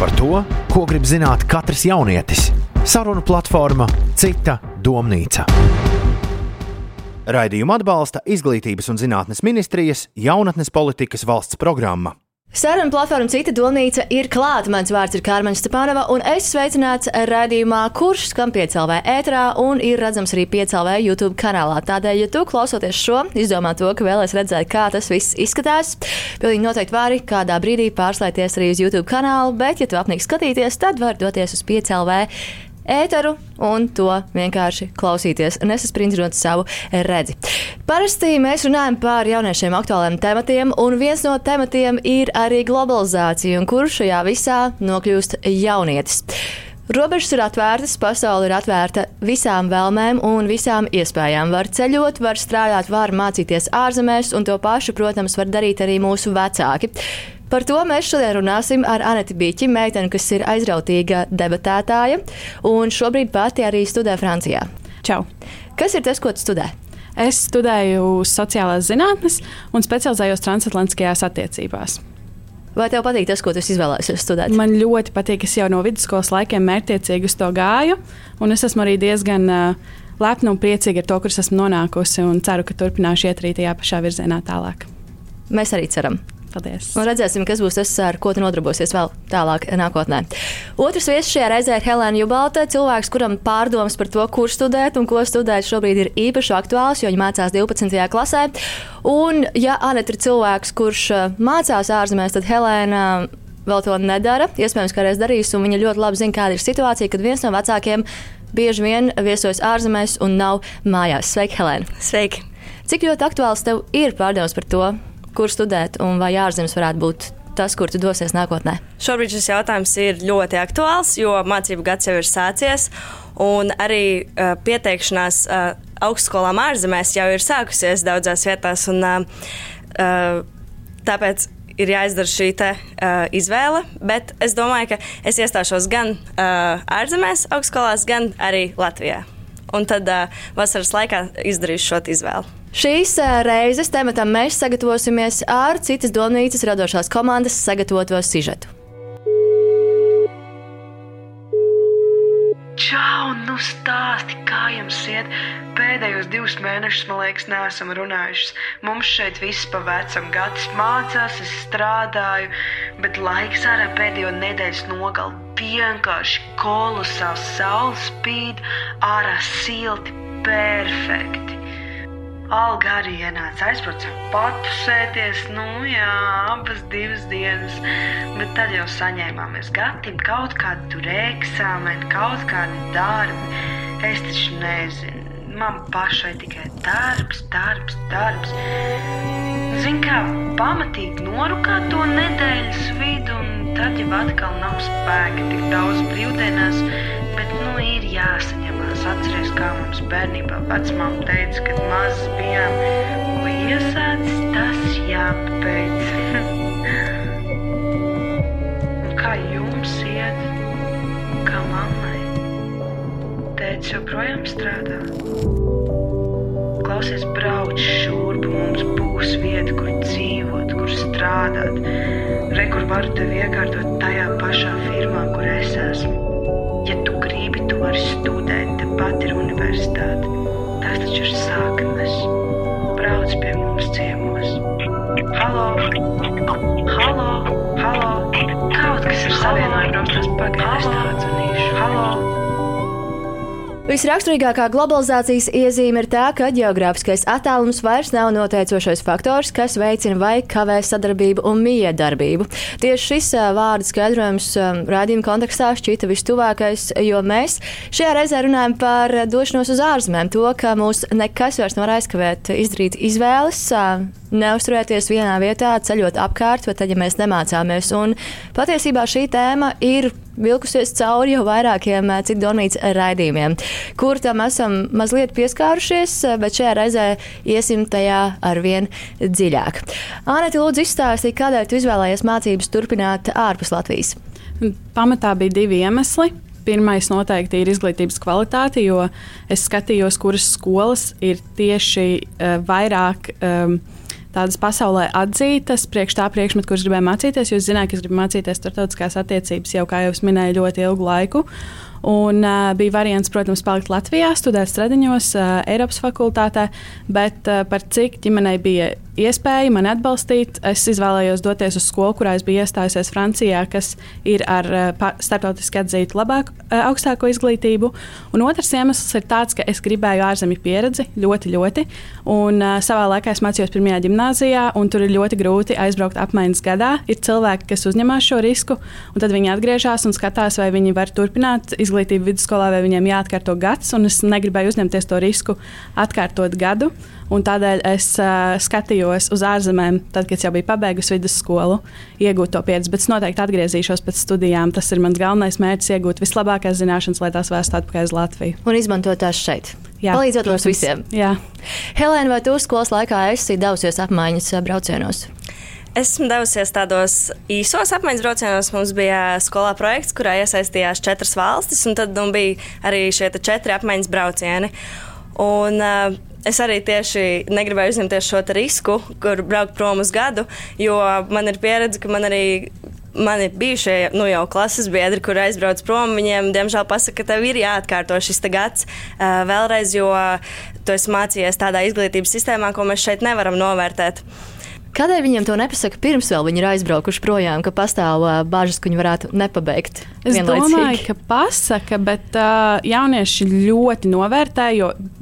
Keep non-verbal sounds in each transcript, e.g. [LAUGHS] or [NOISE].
Par to, ko grib zināt katrs jaunietis. Sarunu platforma Cita domnīca. Raidījumu atbalsta Izglītības un zinātnes ministrijas jaunatnes politikas valsts programma. Saruna platforma Cita domnīca ir klāta. Mans vārds ir Kārmaņa Stepanova, un es sveicināts raidījumā, kurš skan piecēlvē ēterā un ir redzams arī piecēlvē YouTube kanālā. Tādēļ, ja tu klausoties šo, izdomā to, ka vēlēs redzēt, kā tas viss izskatās, pilnīgi noteikti vari kādā brīdī pārslēgties arī uz YouTube kanālu, bet, ja tu apnīk skatīties, tad var doties uz piecēlvē ēteru un to vienkārši klausīties, nesaspringzinot savu redzi. Parasti mēs runājam par jauniešiem aktuāliem tematiem, un viens no tematiem ir arī globalizācija, un kurš šajā visā nokļūst jaunietis. Robežas ir atvērtas, pasaule ir atvērta visām vēlmēm un visām iespējām. Var ceļot, var strādāt, var mācīties ārzemēs, un to pašu, protams, var darīt arī mūsu vecāki. Par to mēs šodien runāsim ar Aneti Bīķi, meiteni, kas ir aizrautīga debatētāja un šobrīd pati arī studē Francijā. Čau! Kas ir tas, ko tu studē? Es studēju sociālās zinātnes un specializējos transatlantiskajās attiecībās. Vai tev patīk tas, ko tu izvēlējies studēt? Man ļoti patīk, es jau no vidusskolas laikiem mērķiecīgi uz to gāju, un es esmu arī diezgan uh, lepna un priecīga ar to, kur esmu nonākusi, un ceru, ka turpināšu iet arī tajā pašā virzienā tālāk. Mēs arī ceram. Paldies. Un redzēsim, kas būs tas, ar ko tu nodarbosies vēl tālāk nākotnē. Otrs viesis šajā reizē ir Helēna Jubalta, cilvēks, kuram pārdomas par to, kur studēt un ko studēt, šobrīd ir īpaši aktuāls, jo viņa mācās 12. klasē. Un, ja Anita ir cilvēks, kurš uh, mācās ārzemēs, tad Helēna vēl to nedara. Iespējams, ka reiz darīs, un viņa ļoti labi zina, kāda ir situācija, kad viens no vecākiem bieži vien viesojas ārzemēs un nav mājās. Sveika, Helēna! Sveiki! Cik ļoti aktuāls tev ir pārdomas par to, kur studēt un vai ārzemes varētu būt tas, kur tu dosies nākotnē? Šobrīd šis jautājums ir ļoti aktuāls, jo mācību gads jau ir sācies. Un arī uh, pieteikšanās uh, augstskolām ārzemēs jau ir sākusies daudzās vietās. Un, uh, tāpēc ir jāizdara šī te, uh, izvēle. Bet es domāju, ka es iestāšos gan uh, ārzemēs, augstskolās, gan arī Latvijā. Un tad uh, vasaras laikā izdarīšu šo izvēli. Šīs reizes tematam mēs sagatavosimies ar citas domnīcas radošās komandas sagatavoto sižetu. Čau, nu stāsti, kā jums iet. Pēdējos divus mēnešus, man liekas, neesam runājuši. Mums šeit viss pa vecam gadus mācās, es strādāju, bet laiks ārā pēdējo nedēļas nogali vienkārši kolosāls. Saule spīd, ārā silti, perfekti. Alga arī ienāca, aizbrauca patusēties, nu jā, abas divas dienas, bet tad jau saņēmāmies gatavi kaut kādu tur eksāmenu, kaut kādi darbi. Es taču nezinu, man pašai tikai darbs, darbs, darbs. Zinu, kā pamatīgi norūkāt to nedēļas vidu, un tad jau atkal nav spēka tik daudz brīvdienās, bet nu ir jāsaņem Es atceros, kā mums bērnībā vecmāmiņa teica, kad mazs bijām, ko iesācis, tas jāpabeidz. kā jums iet? Kā mammai? Tēvs joprojām strādā. Klausies, brauc šurp, mums būs vieta, kur dzīvot, kur strādāt. Re, kur varu tevi iekārtot tajā pašā firmā, kur es esmu. Vari studēt, tepat ir universitāte. Tas taču ir sāknes. Brauc pie mums ciemos. Halo! Halo! Halo! Kaut kas ir savienojums, brauc tās pagaidas tāds zvanīšu. Halo! Visraksturīgākā globalizācijas iezīme ir tā, ka geogrāfiskais attālums vairs nav noteicošais faktors, kas veicina vai kavē sadarbību un miedarbību. Tieši šis vārdu skaidrojums rādījuma kontekstā šķita vistuvākais, jo mēs šajā reizē runājam par došanos uz ārzemēm, to, ka mūs nekas vairs nevar aizkavēt izdarīt izvēles, neusturēties vienā vietā, ceļot apkārt, vai tad, ja mēs nemācāmies. Un patiesībā šī tēma ir vilkusies cauri jau vairākiem eh, citu donītas raidījumiem, kur tam esam mazliet pieskārušies, eh, bet šajā reizē iesim tajā arvien dziļāk. Anēti, lūdzu, izstāstīja, kādēļ tu izvēlējies mācības turpināt ārpus Latvijas? Pamatā bija divi iemesli. Pirmais noteikti ir izglītības kvalitāte, jo es skatījos, kuras skolas ir tieši uh, vairāk um, tādas pasaulē atzītas priekš tā priekšmeta, kurus gribēju mācīties. Jūs zināt, ka es gribu mācīties starptautiskās attiecības jau, kā jau es minēju, ļoti ilgu laiku. Un, uh, bija variants, protams, palikt Latvijā, studēt Stradiņos, uh, Eiropas fakultātē, bet uh, par cik ģimenei bija iespēja mani atbalstīt, es izvēlējos doties uz skolu, kurā es biju iestājusies Francijā, kas ir ar uh, starptautiski atzītu labāku, uh, augstāko izglītību. Un otrs iemesls ir tāds, ka es gribēju ārzemju pieredzi ļoti, ļoti. Un, uh, savā laikā es mācījos pirmajā gimnājā, un tur ir ļoti grūti aizbraukt apmaiņas gadā. Ir cilvēki, kas uzņemas šo risku, un tad viņi atgriežas un skatās, vai viņi var turpināt izglītību vidusskolā, vai viņiem jāatkārto gads, un es negribēju uzņemties to risku atkārtot gadu. Tādēļ es uh, skatījos uz ārzemēm, tad, kad jau biju pabeigusi vidusskolu, iegūt to pieredzi. Bet es noteikti atgriezīšos pēc studijām. Tas ir mans galvenais mērķis - iegūt vislabākās zināšanas, lai tās vēstu atpakaļ uz Latviju. Un izmantot tās šeit. Jā, Palīdzot mums visiem. Jā. Helēna, vai tu skolas laikā esi devusies apmaiņas braucienos? Esmu devusies tādos īsos apmaiņas braucienos. Mums bija skolā projekts, kurā iesaistījās četras valstis, un tad nu, bija arī šie četri apmaiņas braucieni. Un, uh, Es arī tieši negribēju uzņemties šo risku, kur braukt prom uz gadu, jo man ir pieredze, ka man arī mani bijušie nu, jau klases biedri, kur aizbrauc prom, viņiem diemžēl pasaka, ka tev ir jāatkārto šis gads uh, vēlreiz, jo tu esi mācījies tādā izglītības sistēmā, ko mēs šeit nevaram novērtēt. Kādēļ viņiem to nepasaka pirms vēl viņi ir aizbraukuši projām, ka pastāv uh, bažas, ka viņi varētu nepabeigt? Es domāju, ka pasaka, bet uh, jaunieši ļoti novērtē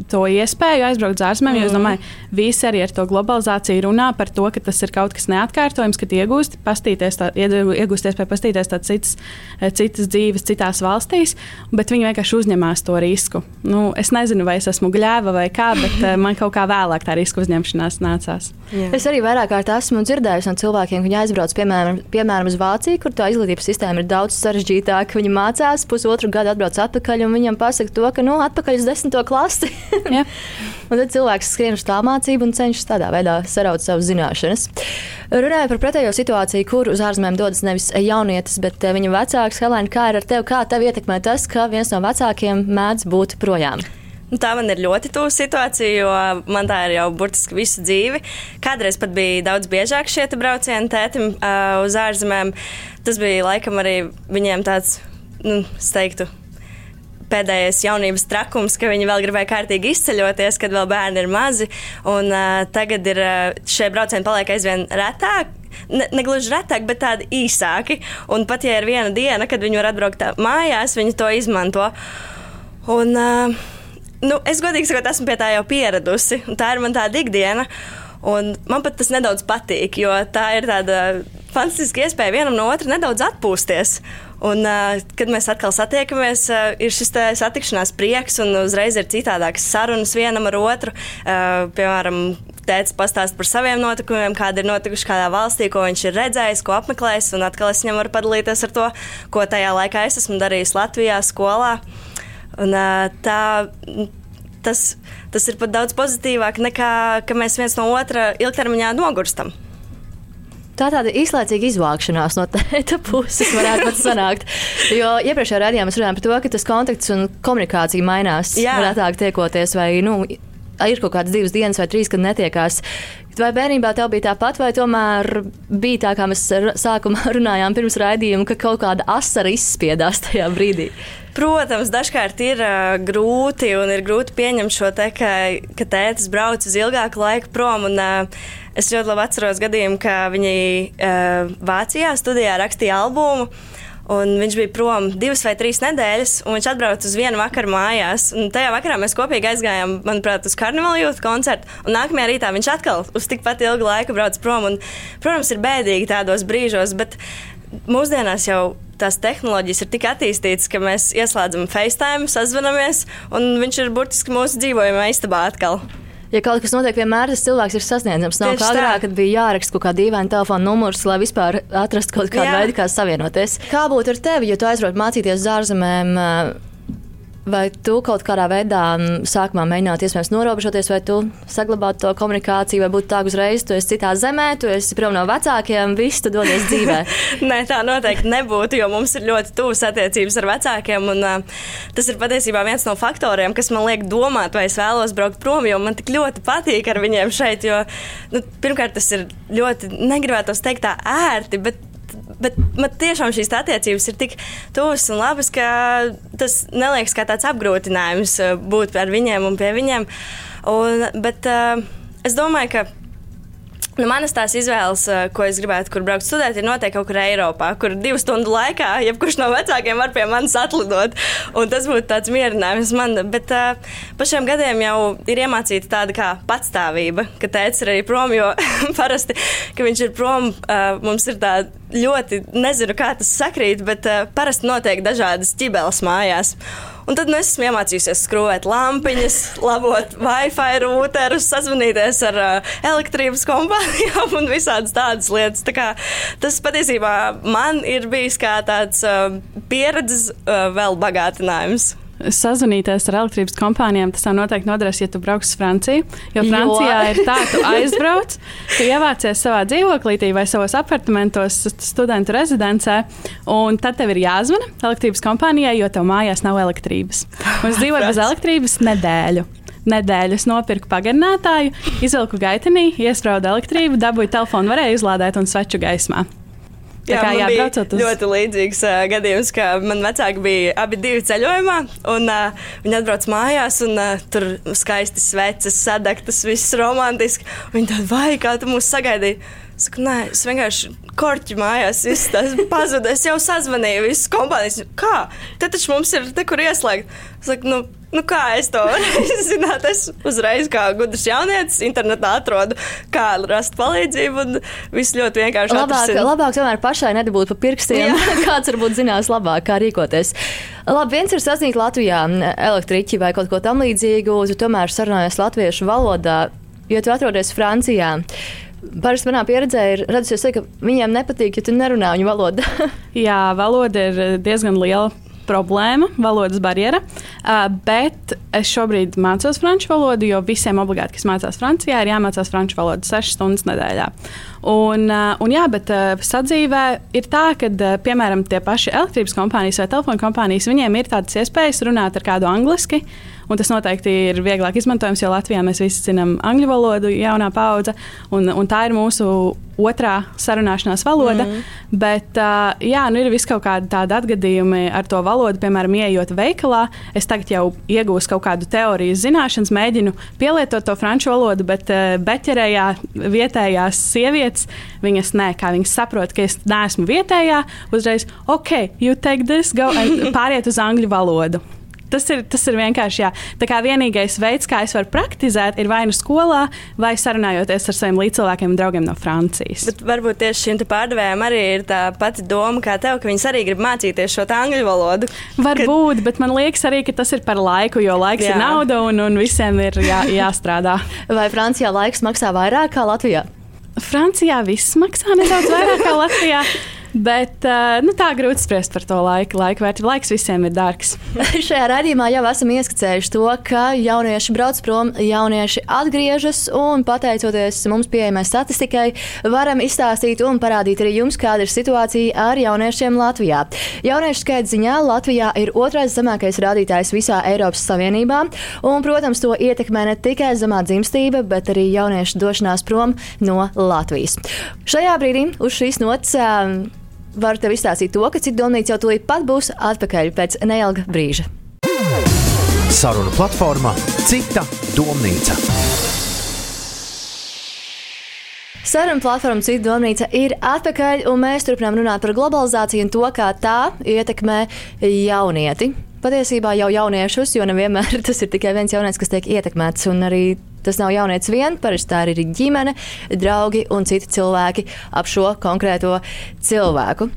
to iespēju aizbraukt uz ārzemēm. Mm. Jo es mhm. domāju, visi arī ar to globalizāciju runā par to, ka tas ir kaut kas neatkārtojams, ka iegūst, pastīties, tā, iegūst iespēju pastīties citas, citas dzīves, citās valstīs, bet viņi vienkārši uzņemās to risku. Nu, es nezinu, vai es esmu gļēva vai kā, bet uh, man kaut kā vēlāk tā riska uzņemšanās nācās. Jā. Es arī vairāk kārt esmu dzirdējusi no cilvēkiem, ka viņi aizbrauc piemēram, piemēram uz Vāciju, kur tā izglītības sistēma ir daudz sarežģītāka. Viņi mācās pusotru gadu, atbrauc atpakaļ, un viņam pasaka to, ka nu, atpakaļ uz desmito klasi. [LAUGHS] un tad cilvēks skrien uz tā mācību un cenšas tādā veidā saraut savas zināšanas. Runājot par pretējo situāciju, kur uz ārzemēm dodas nevis jaunietis, bet eh, viņa vecāks, Helēna, kā ir ar tevi, kā tev ietekmē tas, ka viens no vecākiem mēdz būt projām? Nu, tā man ir ļoti tuva situācija, jo man tā ir jau burtiski visu dzīvi. Kādreiz pat bija daudz biežāk šie braucieni tētim uh, uz ārzemēm. Tas bija laikam arī viņiem tāds, nu, es teiktu, pēdējais jaunības trakums, ka viņi vēl gribēja kārtīgi izceļoties, kad vēl bērni ir mazi. Un, uh, tagad ir, uh, šie braucieni paliek aizvien retāk. Ne, ne gluži retāk, bet tādi īsāki. Un pat ja ir viena diena, kad viņi var atbraukt mājās, viņi to izmanto. Un, uh, nu, es godīgi sakot, esmu pie tā jau pieradusi. Tā ir man tāda ikdiena. Un man pat tas nedaudz patīk, jo tā ir tāda fantastiska iespēja vienam no otra nedaudz atpūsties. Un, uh, kad mēs atkal satiekamies, uh, ir šis satikšanās prieks, un uzreiz ir citādākas sarunas vienam ar otru. Uh, piemēram, tēvs pastāst par saviem notikumiem, kādi ir notikuši kādā valstī, ko viņš ir redzējis, ko apmeklējis. Un atkal es viņam varu padalīties ar to, ko tajā laikā es esmu darījis Latvijā, skolā. Un, tā, tas, tas ir pat daudz pozitīvāk nekā, ka mēs viens no otra ilgtermiņā nogurstam. Tā tāda īslaicīga izvākšanās no tā puses varētu pat sanākt. Jo iepriekšējā rādījumā mēs runājām par to, ka tas kontakts un komunikācija mainās. Jā, retāk tiekoties, vai nu, ir kaut kādas divas dienas vai trīs, kad netiekās. Vai bērnībā tev bija tāpat, vai tomēr bija tā, kā mēs sākumā [LAUGHS] runājām pirms raidījuma, ka kaut kāda asara izspiedās tajā brīdī? Protams, dažkārt ir uh, grūti un ir grūti pieņemt šo te, ka, ka tētis brauc uz ilgāku laiku prom. Un, uh, es ļoti labi atceros gadījumu, ka viņi uh, Vācijā studijā rakstīja albumu. Un viņš bija prom divas vai trīs nedēļas, un viņš atbrauca uz vienu vakaru mājās. Un tajā vakarā mēs kopīgi aizgājām, manuprāt, uz karnevāla jūtas koncertu. Un nākamajā rītā viņš atkal uz tikpat ilgu laiku brauca prom. Un, protams, ir bēdīgi tādos brīžos, bet mūsdienās jau tās tehnoloģijas ir tik attīstītas, ka mēs ieslēdzam FaceTime, sazvanamies, un viņš ir burtiski mūsu dzīvojamā istabā atkal. Ja kaut kas notiek, vienmēr tas cilvēks ir sasniedzams. Nav kā agrāk, kad bija jāraksta kaut kāda dīvaina telefona numurs, lai vispār atrastu kaut kādu Jā. veidu, kā savienoties. Kā būtu ar tevi, ja tu aizbrauc mācīties uz ārzemēm? Vai tu kaut kādā veidā sākumā mēģinātu iespējams norobežoties, vai tu saglabātu to komunikāciju, vai būtu tā, uzreiz tu esi citā zemē, tu esi prom no vecākiem, viss tu dodies dzīvē? [LAUGHS] Nē, tā noteikti nebūtu, jo mums ir ļoti tuvas attiecības ar vecākiem. Un, uh, tas ir patiesībā viens no faktoriem, kas man liek domāt, vai es vēlos braukt prom, jo man tik ļoti patīk ar viņiem šeit. Jo, nu, pirmkārt, tas ir ļoti, negribētu teikt tā ērti, bet bet man tiešām šīs attiecības ir tik tuvas un labas, ka tas neliekas kā tāds apgrūtinājums uh, būt ar viņiem un pie viņiem. Un, bet uh, es domāju, ka Nu, manas tās izvēles, uh, ko es gribētu, kur braukt studēt, ir noteikti kaut kur Eiropā, kur divu stundu laikā, jebkurš no vecākiem var pie manis atlidot. Tas būtu tāds mierinājums man. Bet uh, pa šiem gadiem jau ir iemācīta tāda kā patstāvība, ka tēvs ir arī prom, jo [LAUGHS] parasti, ka viņš ir prom, uh, mums ir tāda ļoti nezinu, kā tas sakrīt, bet uh, parasti notiek dažādas ķibeles mājās. Un tad nu, es esmu iemācījusies skrūvēt lampiņas, [LAUGHS] labot Wi-Fi routerus, sazvanīties ar uh, elektrības kompānijām un visādas tādas lietas. Tā kā, tas patiesībā man ir bijis kā tāds uh, pieredzes uh, vēl bagātinājums sazvanīties ar elektrības kompānijām, tas noteikti noderēs, ja tu brauks uz Franciju. Jo Francijā jo. ir tā, tu [LAUGHS] aizbrauc, tu ievācies savā dzīvoklītī vai savos apartamentos, studentu rezidencē, un tad tev ir jāzvana elektrības kompānijai, jo tev mājās nav elektrības. Mums dzīvot bez elektrības nedēļu. Es nopirku pagarinātāju, izvilku gaitenī, iesprādu elektrību, dabūju telefonu, varēju uzlādēt un sveču gaismā. Jā, kā, jā, braucot uz ļoti līdzīgs uh, gadījums, ka man vecāki bija abi divi ceļojumā, un uh, viņi atbrauc mājās, un uh, tur skaisti sveces, sadegtas, viss romantiski. Viņi tādi, vai kā tu mūs sagaidīji? Saku, nē, es vienkārši korķi mājās, viss tas pazuda. Es jau sazvanīju visas kompānijas. Kā? Te taču mums ir te, kur ieslēgt. Es saku, nu, Nu, kā es to varēju [LAUGHS] zināt? Es uzreiz, kā gudrs jaunietis, internetā atrodu, kā rast palīdzību. Viss ļoti vienkārši. Labāk, atrasina. labāk tomēr pašai nedabūt pa pirkstiem. [LAUGHS] Kāds varbūt zinās labāk, kā rīkoties. Labi, viens ir sasniegt Latvijā elektriķi vai kaut ko tam līdzīgu, tomēr sarunājies latviešu valodā, jo tu atrodies Francijā. Parasti manā pieredzē ir radusies, ka viņiem nepatīk, ja tu nerunā viņu valodā. [LAUGHS] Jā, valoda ir diezgan liela problēma, valodas barjera. Uh, bet es šobrīd mācos franču valodu, jo visiem obligāti, kas mācās Francijā, ir jāmācās franču valoda 6 stundas nedēļā. Un, uh, un jā, bet sadzīvē ir tā, ka, piemēram, tie paši elektrības kompānijas vai telefonu kompānijas, viņiem ir tādas iespējas runāt ar kādu angliski. Un tas noteikti ir vieglāk izmantojams, jo Latvijā mēs visi zinām angļu valodu, jaunā paudze, un, un tā ir mūsu otrā sarunāšanās valoda. Mm. Bet, uh, jā, nu ir vis kaut kādi tādi atgadījumi ar to valodu, piemēram, ieejot veikalā. Es tagad jau iegūstu kaut kādu teorijas zināšanas, mēģinu pielietot to franču valodu, bet uh, beķerējā vietējās sievietes, viņas nē, kā viņas saprot, ka es neesmu vietējā, uzreiz, ok, you take this, go, [LAUGHS] pāriet uz angļu valodu. Tas ir, tas ir vienkārši jā. Tā kā vienīgais veids, kā es varu praktizēt, ir vai nu skolā, vai sarunājoties ar saviem līdzcilvēkiem un draugiem no Francijas. Bet varbūt tieši šim pārdevējam arī ir tā pati doma, kā tev, ka viņas arī grib mācīties šo angļu valodu. Varbūt, kad... bet man liekas arī, ka tas ir par laiku, jo laiks jā. ir nauda un, un visiem ir jā, jāstrādā. [LAUGHS] vai Francijā laiks maksā vairāk kā Latvijā? Francijā viss maksā nedaudz vairāk kā Latvijā. Bet uh, nu, tā grūti spriest par to laiku. Laika vērtība laiks visiem ir dārgs. [LAUGHS] Šajā raidījumā jau esam ieskicējuši to, ka jaunieši brauc prom, jaunieši atgriežas un pateicoties mums pieejamai statistikai, varam izstāstīt un parādīt arī jums, kāda ir situācija ar jauniešiem Latvijā. Jauniešu skaita ziņā Latvijā ir otrais zemākais rādītājs visā Eiropas Savienībā, un, protams, to ietekmē ne tikai zemā dzimstība, bet arī jauniešu došanās prom no Latvijas. Šajā brīdī uz šīs nots varu tev izstāstīt to, ka cita domnīca jau tūlīt pat būs atpakaļ pēc neilga brīža. Saruna platformā Cita domnīca. Saruna platforma Cita domnīca ir atpakaļ, un mēs turpinām runāt par globalizāciju un to, kā tā ietekmē jaunieti. Patiesībā jau jauniešus, jo nevienmēr [LAUGHS] tas ir tikai viens jaunietis, kas tiek ietekmēts, un arī Tas nav jaunietis vien, parasti tā ir ģimene, draugi un citi cilvēki ap šo konkrēto cilvēku.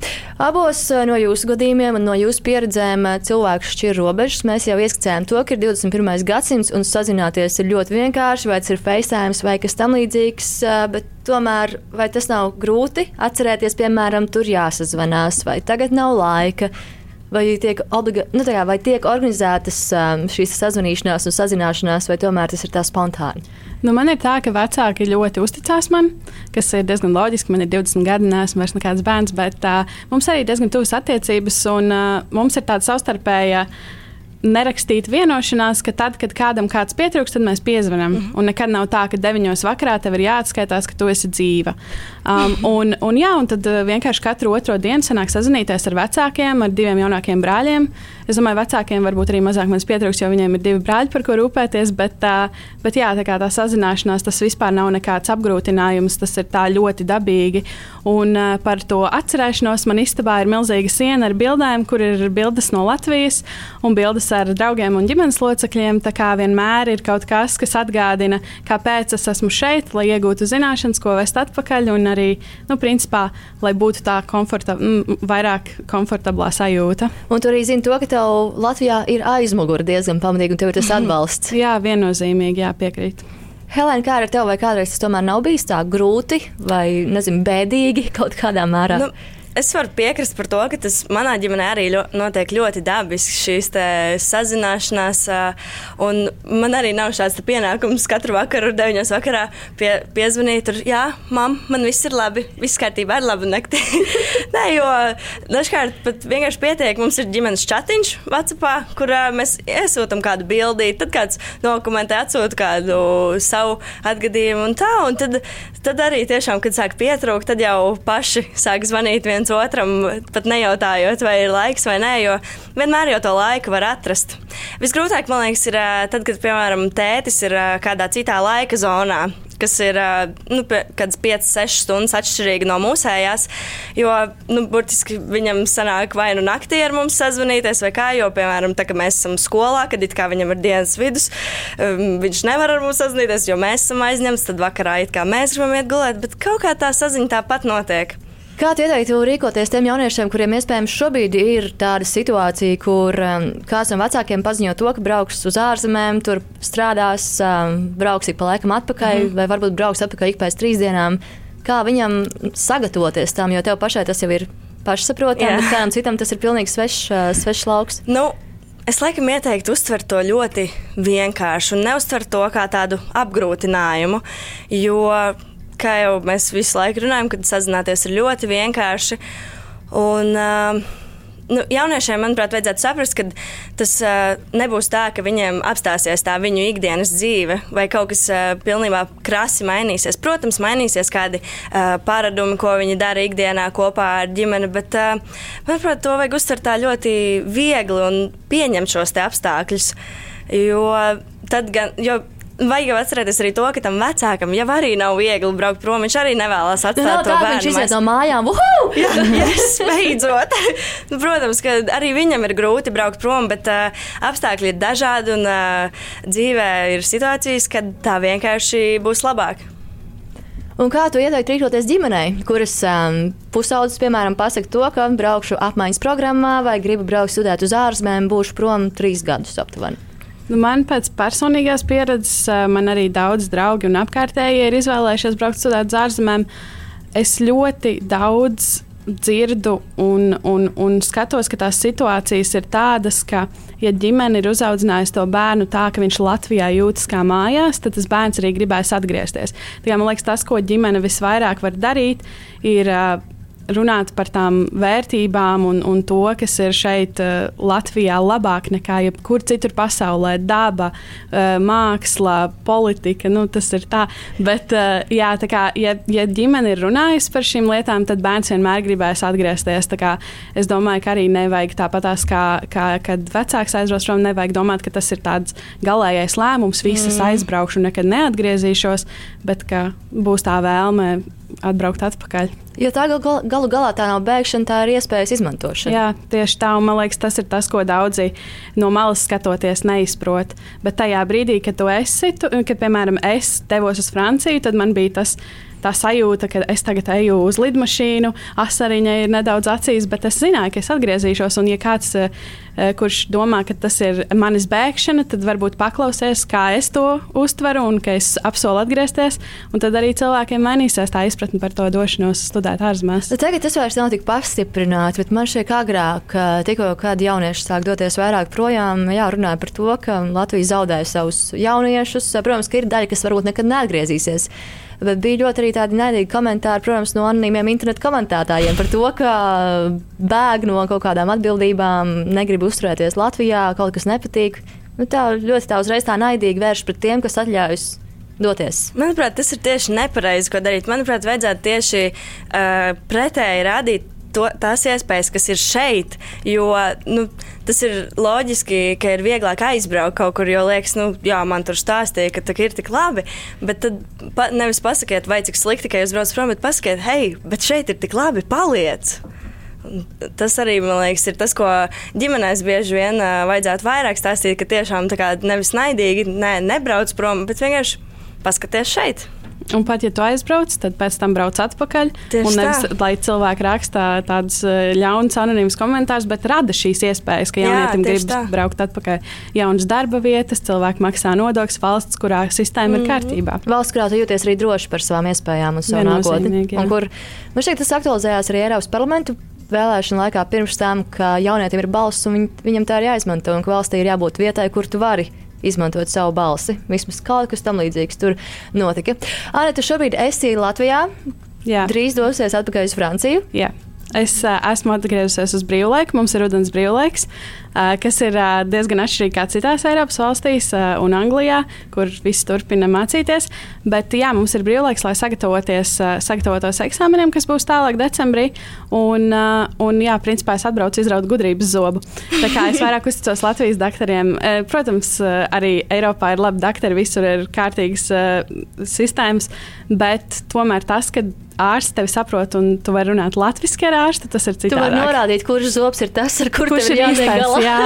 Abos eh, no jūsu gadījumiem un no jūsu pieredzēm eh, cilvēku šķir robežas. Mēs jau ieskicējām to, ka ir 21. gadsimts un sazināties ir ļoti vienkārši, vai tas ir FaceTime vai kas tam līdzīgs, eh, tomēr vai tas nav grūti atcerēties, piemēram, tur jāsazvanās vai tagad nav laika. Vai tiek, obliga, nu, tajā, vai tiek organizētas um, šīs sazvanīšanās un sazināšanās, vai tomēr tas ir tā spontāni? Nu, man ir tā, ka vecāki ļoti uzticās man, kas ir diezgan loģiski. Man ir 20 gadi, neesmu vairs nekāds bērns, bet uh, mums arī ir diezgan tuvas attiecības, un uh, mums ir tāda savstarpēja. Uh, nerakstīta vienošanās, ka tad, kad kādam kāds pietrūkst, tad mēs piezvanām. Mm -hmm. Un nekad nav tā, ka 9.00 vakarā tev ir jāatskaitās, ka tu esi dzīva. Um, un, un, jā, un tad uh, vienkārši katru otro dienu sanāk sazināties ar vecākiem, ar diviem jaunākiem brāļiem. Es domāju, vecākiem varbūt arī mazāk manis pietrūks, jo viņiem ir divi brāļi, par ko rūpēties. Bet, uh, bet jā, tā, tā sazināšanās tas vispār nav nekāds apgrūtinājums. Tas ir tā ļoti dabīgi. Un uh, par to atcerēšanos man istabā ir milzīga siena ar bildēm, kur ir bildes no Latvijas un bildes ar draugiem un ģimenes locekļiem. Tā kā vienmēr ir kaut kas, kas atgādina, kāpēc es esmu šeit, lai iegūtu zināšanas, ko vest atpakaļ, un arī, nu, principā, lai būtu tā komforta, m, vairāk komfortablā sajūta. Un tu arī zini to, ka tev Latvijā ir aizmugure diezgan pamatīgi, un tev ir tas [LAUGHS] atbalsts. jā, viennozīmīgi, jā, piekrīt. Helēna, kā ar tevi, vai kādreiz tas tomēr nav bijis tā grūti vai, nezinu, bēdīgi kaut kādā mērā? Nu, Es varu piekrist par to, ka tas manā ģimenē arī ļo, notiek ļoti dabiski šīs sazināšanās. Un man arī nav šāds pienākums katru vakaru, 9. vakarā pie, piezvanīt. Tur, jā, mam, man viss ir labi, viss kārtībā, ir labi nakti. [LAUGHS] Nē, jo dažkārt pat vienkārši pietiek. Mums ir ģimenes chatiņš Vācijā, kur mēs iesūtām kādu bildīti, tad kāds dokumentē, atsūta kādu savu atgadījumu un tā. Un tad, tad arī tiešām, kad sāk pietrūkt, tad jau paši sāk zvanīt viens viens otram, pat nejautājot, vai ir laiks vai nē, jo vienmēr jau to laiku var atrast. Visgrūtāk, man liekas, ir tad, kad, piemēram, tētis ir kādā citā laika zonā kas ir nu, kādas 5, 6 stundas atšķirīgi no mūsējās. Jo, nu, burtiski viņam sanāk vai nu naktī ar mums sazvanīties, vai kā, jo, piemēram, tā, mēs esam skolā, kad it kā viņam ir dienas vidus, viņš nevar ar mums sazvanīties, jo mēs esam aizņemti, tad vakarā it kā mēs gribam iet gulēt, bet kaut kā tā saziņa tāpat notiek. Kā tu ieteiktu rīkoties tiem jauniešiem, kuriem iespējams šobrīd ir tāda situācija, kur um, kāds no vecākiem paziņo to, ka brauks uz ārzemēm, tur strādās, um, brauks ik pa laikam atpakaļ, mm -hmm. vai varbūt brauks atpakaļ ik pēc trīs dienām? Kā viņam sagatavoties tam, jo tev pašai tas jau ir pašsaprotami, bet kādam citam tas ir pilnīgi svešs, uh, svešs lauks? Nu. Es laikam ieteiktu uztvert to ļoti vienkārši un neuztvert to kā tādu apgrūtinājumu, jo kā jau mēs visu laiku runājam, kad sazināties ir ļoti vienkārši. Un, uh, nu, jauniešiem, manuprāt, vajadzētu saprast, ka tas uh, nebūs tā, ka viņiem apstāsies tā viņu ikdienas dzīve, vai kaut kas uh, pilnībā krasi mainīsies. Protams, mainīsies kādi uh, paradumi, ko viņi dara ikdienā kopā ar ģimeni, bet, uh, manuprāt, to vajag uztvert tā ļoti viegli un pieņemt šos apstākļus. Jo tad gan, jo vajag jau atcerēties arī to, ka tam vecākam jau arī nav viegli braukt prom. Viņš arī nevēlas atstāt nu, to bērnu. Viņš iziet no mājām. jā, yes, beidzot. [LAUGHS] Nu, protams, ka arī viņam ir grūti braukt prom, bet uh, apstākļi ir dažādi un uh, dzīvē ir situācijas, kad tā vienkārši būs labāk. Un kā tu ieteiktu rīkoties ģimenei, kuras um, pusaudzes, piemēram, pasakā to, ka braukšu apmaiņas programmā vai gribu braukt studēt uz ārzemēm, būšu prom trīs gadus aptuveni? Nu, man pēc personīgās pieredzes, man arī daudz draugi un apkārtēji ir izvēlējušies braukt studēt uz ārzemēm. Es ļoti daudz dzirdu un, un, un skatos, ka tās situācijas ir tādas, ka, ja ģimene ir uzaugusi to bērnu tā, ka viņš Latvijā jūtas kā mājās, tad tas bērns arī gribēs atgriezties. Tā kā, man liekas, tas, ko ģimene visvairāk var darīt, ir uh, runāt par tām vērtībām un, un to, kas ir šeit uh, Latvijā labāk nekā jebkur citur pasaulē - daba, uh, māksla, politika. Nu, tas ir tā. Bet, uh, jā, tā kā, ja, ja ģimene ir runājusi par šīm lietām, tad bērns vienmēr gribēs atgriezties. Es domāju, ka arī nevajag tāpatās, kā, kā kad vecāks aizbrauc prom, nevajag domāt, ka tas ir tāds galīgais lēmums, visas mm. aizbraukšu nekad neatgriezīšos, bet ka būs tā vēlme atbraukt atpakaļ. Jo tā gal, gal, galu galā tā nav bēgšana, tā ir iespējas izmantošana. Jā, tieši tā, un man liekas, tas ir tas, ko daudzi no malas skatoties neizprot. Bet tajā brīdī, kad tu esi, tu, kad, piemēram, es devos uz Franciju, tad man bija tas tā sajūta, ka es tagad eju uz lidmašīnu, asariņa ir nedaudz acīs, bet es zināju, ka es atgriezīšos. Un, ja kāds, uh, kurš domā, ka tas ir manis bēgšana, tad varbūt paklausies, kā es to uztveru un ka es apsolu atgriezties. Tad arī cilvēkiem mainīsies tā izpratne par to došanos studēt ārzemēs. Nu, tagad tas vairs nav tik pastiprināts, bet man ka agrāk, tikko kādi jaunieši sāk doties vairāk projām, jā, runāja par to, ka Latvija zaudēja savus jauniešus. Protams, ka ir daļa, kas varbūt nekad neatgriezīsies. Bet bija ļoti arī tādi naidīgi komentāri, protams, no anonīmiem internetu komentētājiem par to, ka bēg no kaut kādām atbildībām, negrib uzturēties Latvijā, kaut kas nepatīk. Nu, tā ļoti tā uzreiz tā naidīgi vērš pret tiem, kas atļaujas doties. Manuprāt, tas ir tieši nepareizi, ko darīt. Manuprāt, vajadzētu tieši uh, pretēji rādīt to, tās iespējas, kas ir šeit. Jo nu, tas ir loģiski, ka ir vieglāk aizbraukt kaut kur, jo liekas, nu, jā, man tur stāstīja, ka ir tik labi. Bet tad pa, nevis pasakiet, vai cik slikti, ka jūs braucat prom, bet pasakiet, hei, bet šeit ir tik labi, paliec! Tas arī, man liekas, ir tas, ko ģimenēs bieži vien uh, vajadzētu vairāk stāstīt, ka tiešām nevis naidīgi, ne, nebrauc prom, bet vienkārši paskaties šeit. Un pat ja tu aizbrauc, tad pēc tam brauc atpakaļ. Tieši un nevis, tā. lai cilvēki raksta tādus eh, ļaunus, anonīmus komentārus, bet rada šīs iespējas, ka jaunietim grib tā. braukt atpakaļ. Jaunas darba vietas, cilvēki maksā nodokļus, valsts, kurā sistēma mm -hmm. ir mhm. kārtībā. Valsts, kurā tu jūties arī droši par savām iespējām un savu nākotni. Kur man šķiet, tas aktualizējās arī Eiropas parlamentu vēlēšanu laikā pirms tam, ka jaunietim ir balss un viņ, viņam tā ir jāizmanto, un ka valstī ir jābūt vietai, kur tu vari izmantot savu balsi. Vismaz kaut kas tam līdzīgs tur notika. Anna, tu šobrīd esi Latvijā. Jā. Drīz dosies atpakaļ uz Franciju. Jā. Es uh, esmu atgriezusies uz brīvlaiku. Mums ir rudens brīvlaiks, uh, kas ir uh, diezgan atšķirīgs kā citās Eiropas valstīs uh, un Anglijā, kur viss turpina mācīties. Bet jā, mums ir brīvlaiks, lai sagatavoties, uh, sagatavotos eksāmeniem, kas būs tālāk decembrī. Un, uh, un jā, principā es atbraucu izraut gudrības zobu. Tā kā es vairāk uzticos Latvijas doktoriem. Uh, protams, uh, arī Eiropā ir labi doktori, visur ir kārtīgas uh, sistēmas, bet tomēr tas, ka ārsts tevi saprot, un tu vari runāt latviešu ar ārstu, tas ir citādi. Tu vari norādīt, kurš zobs ir tas, ar kur kurš ir jātiek Jā.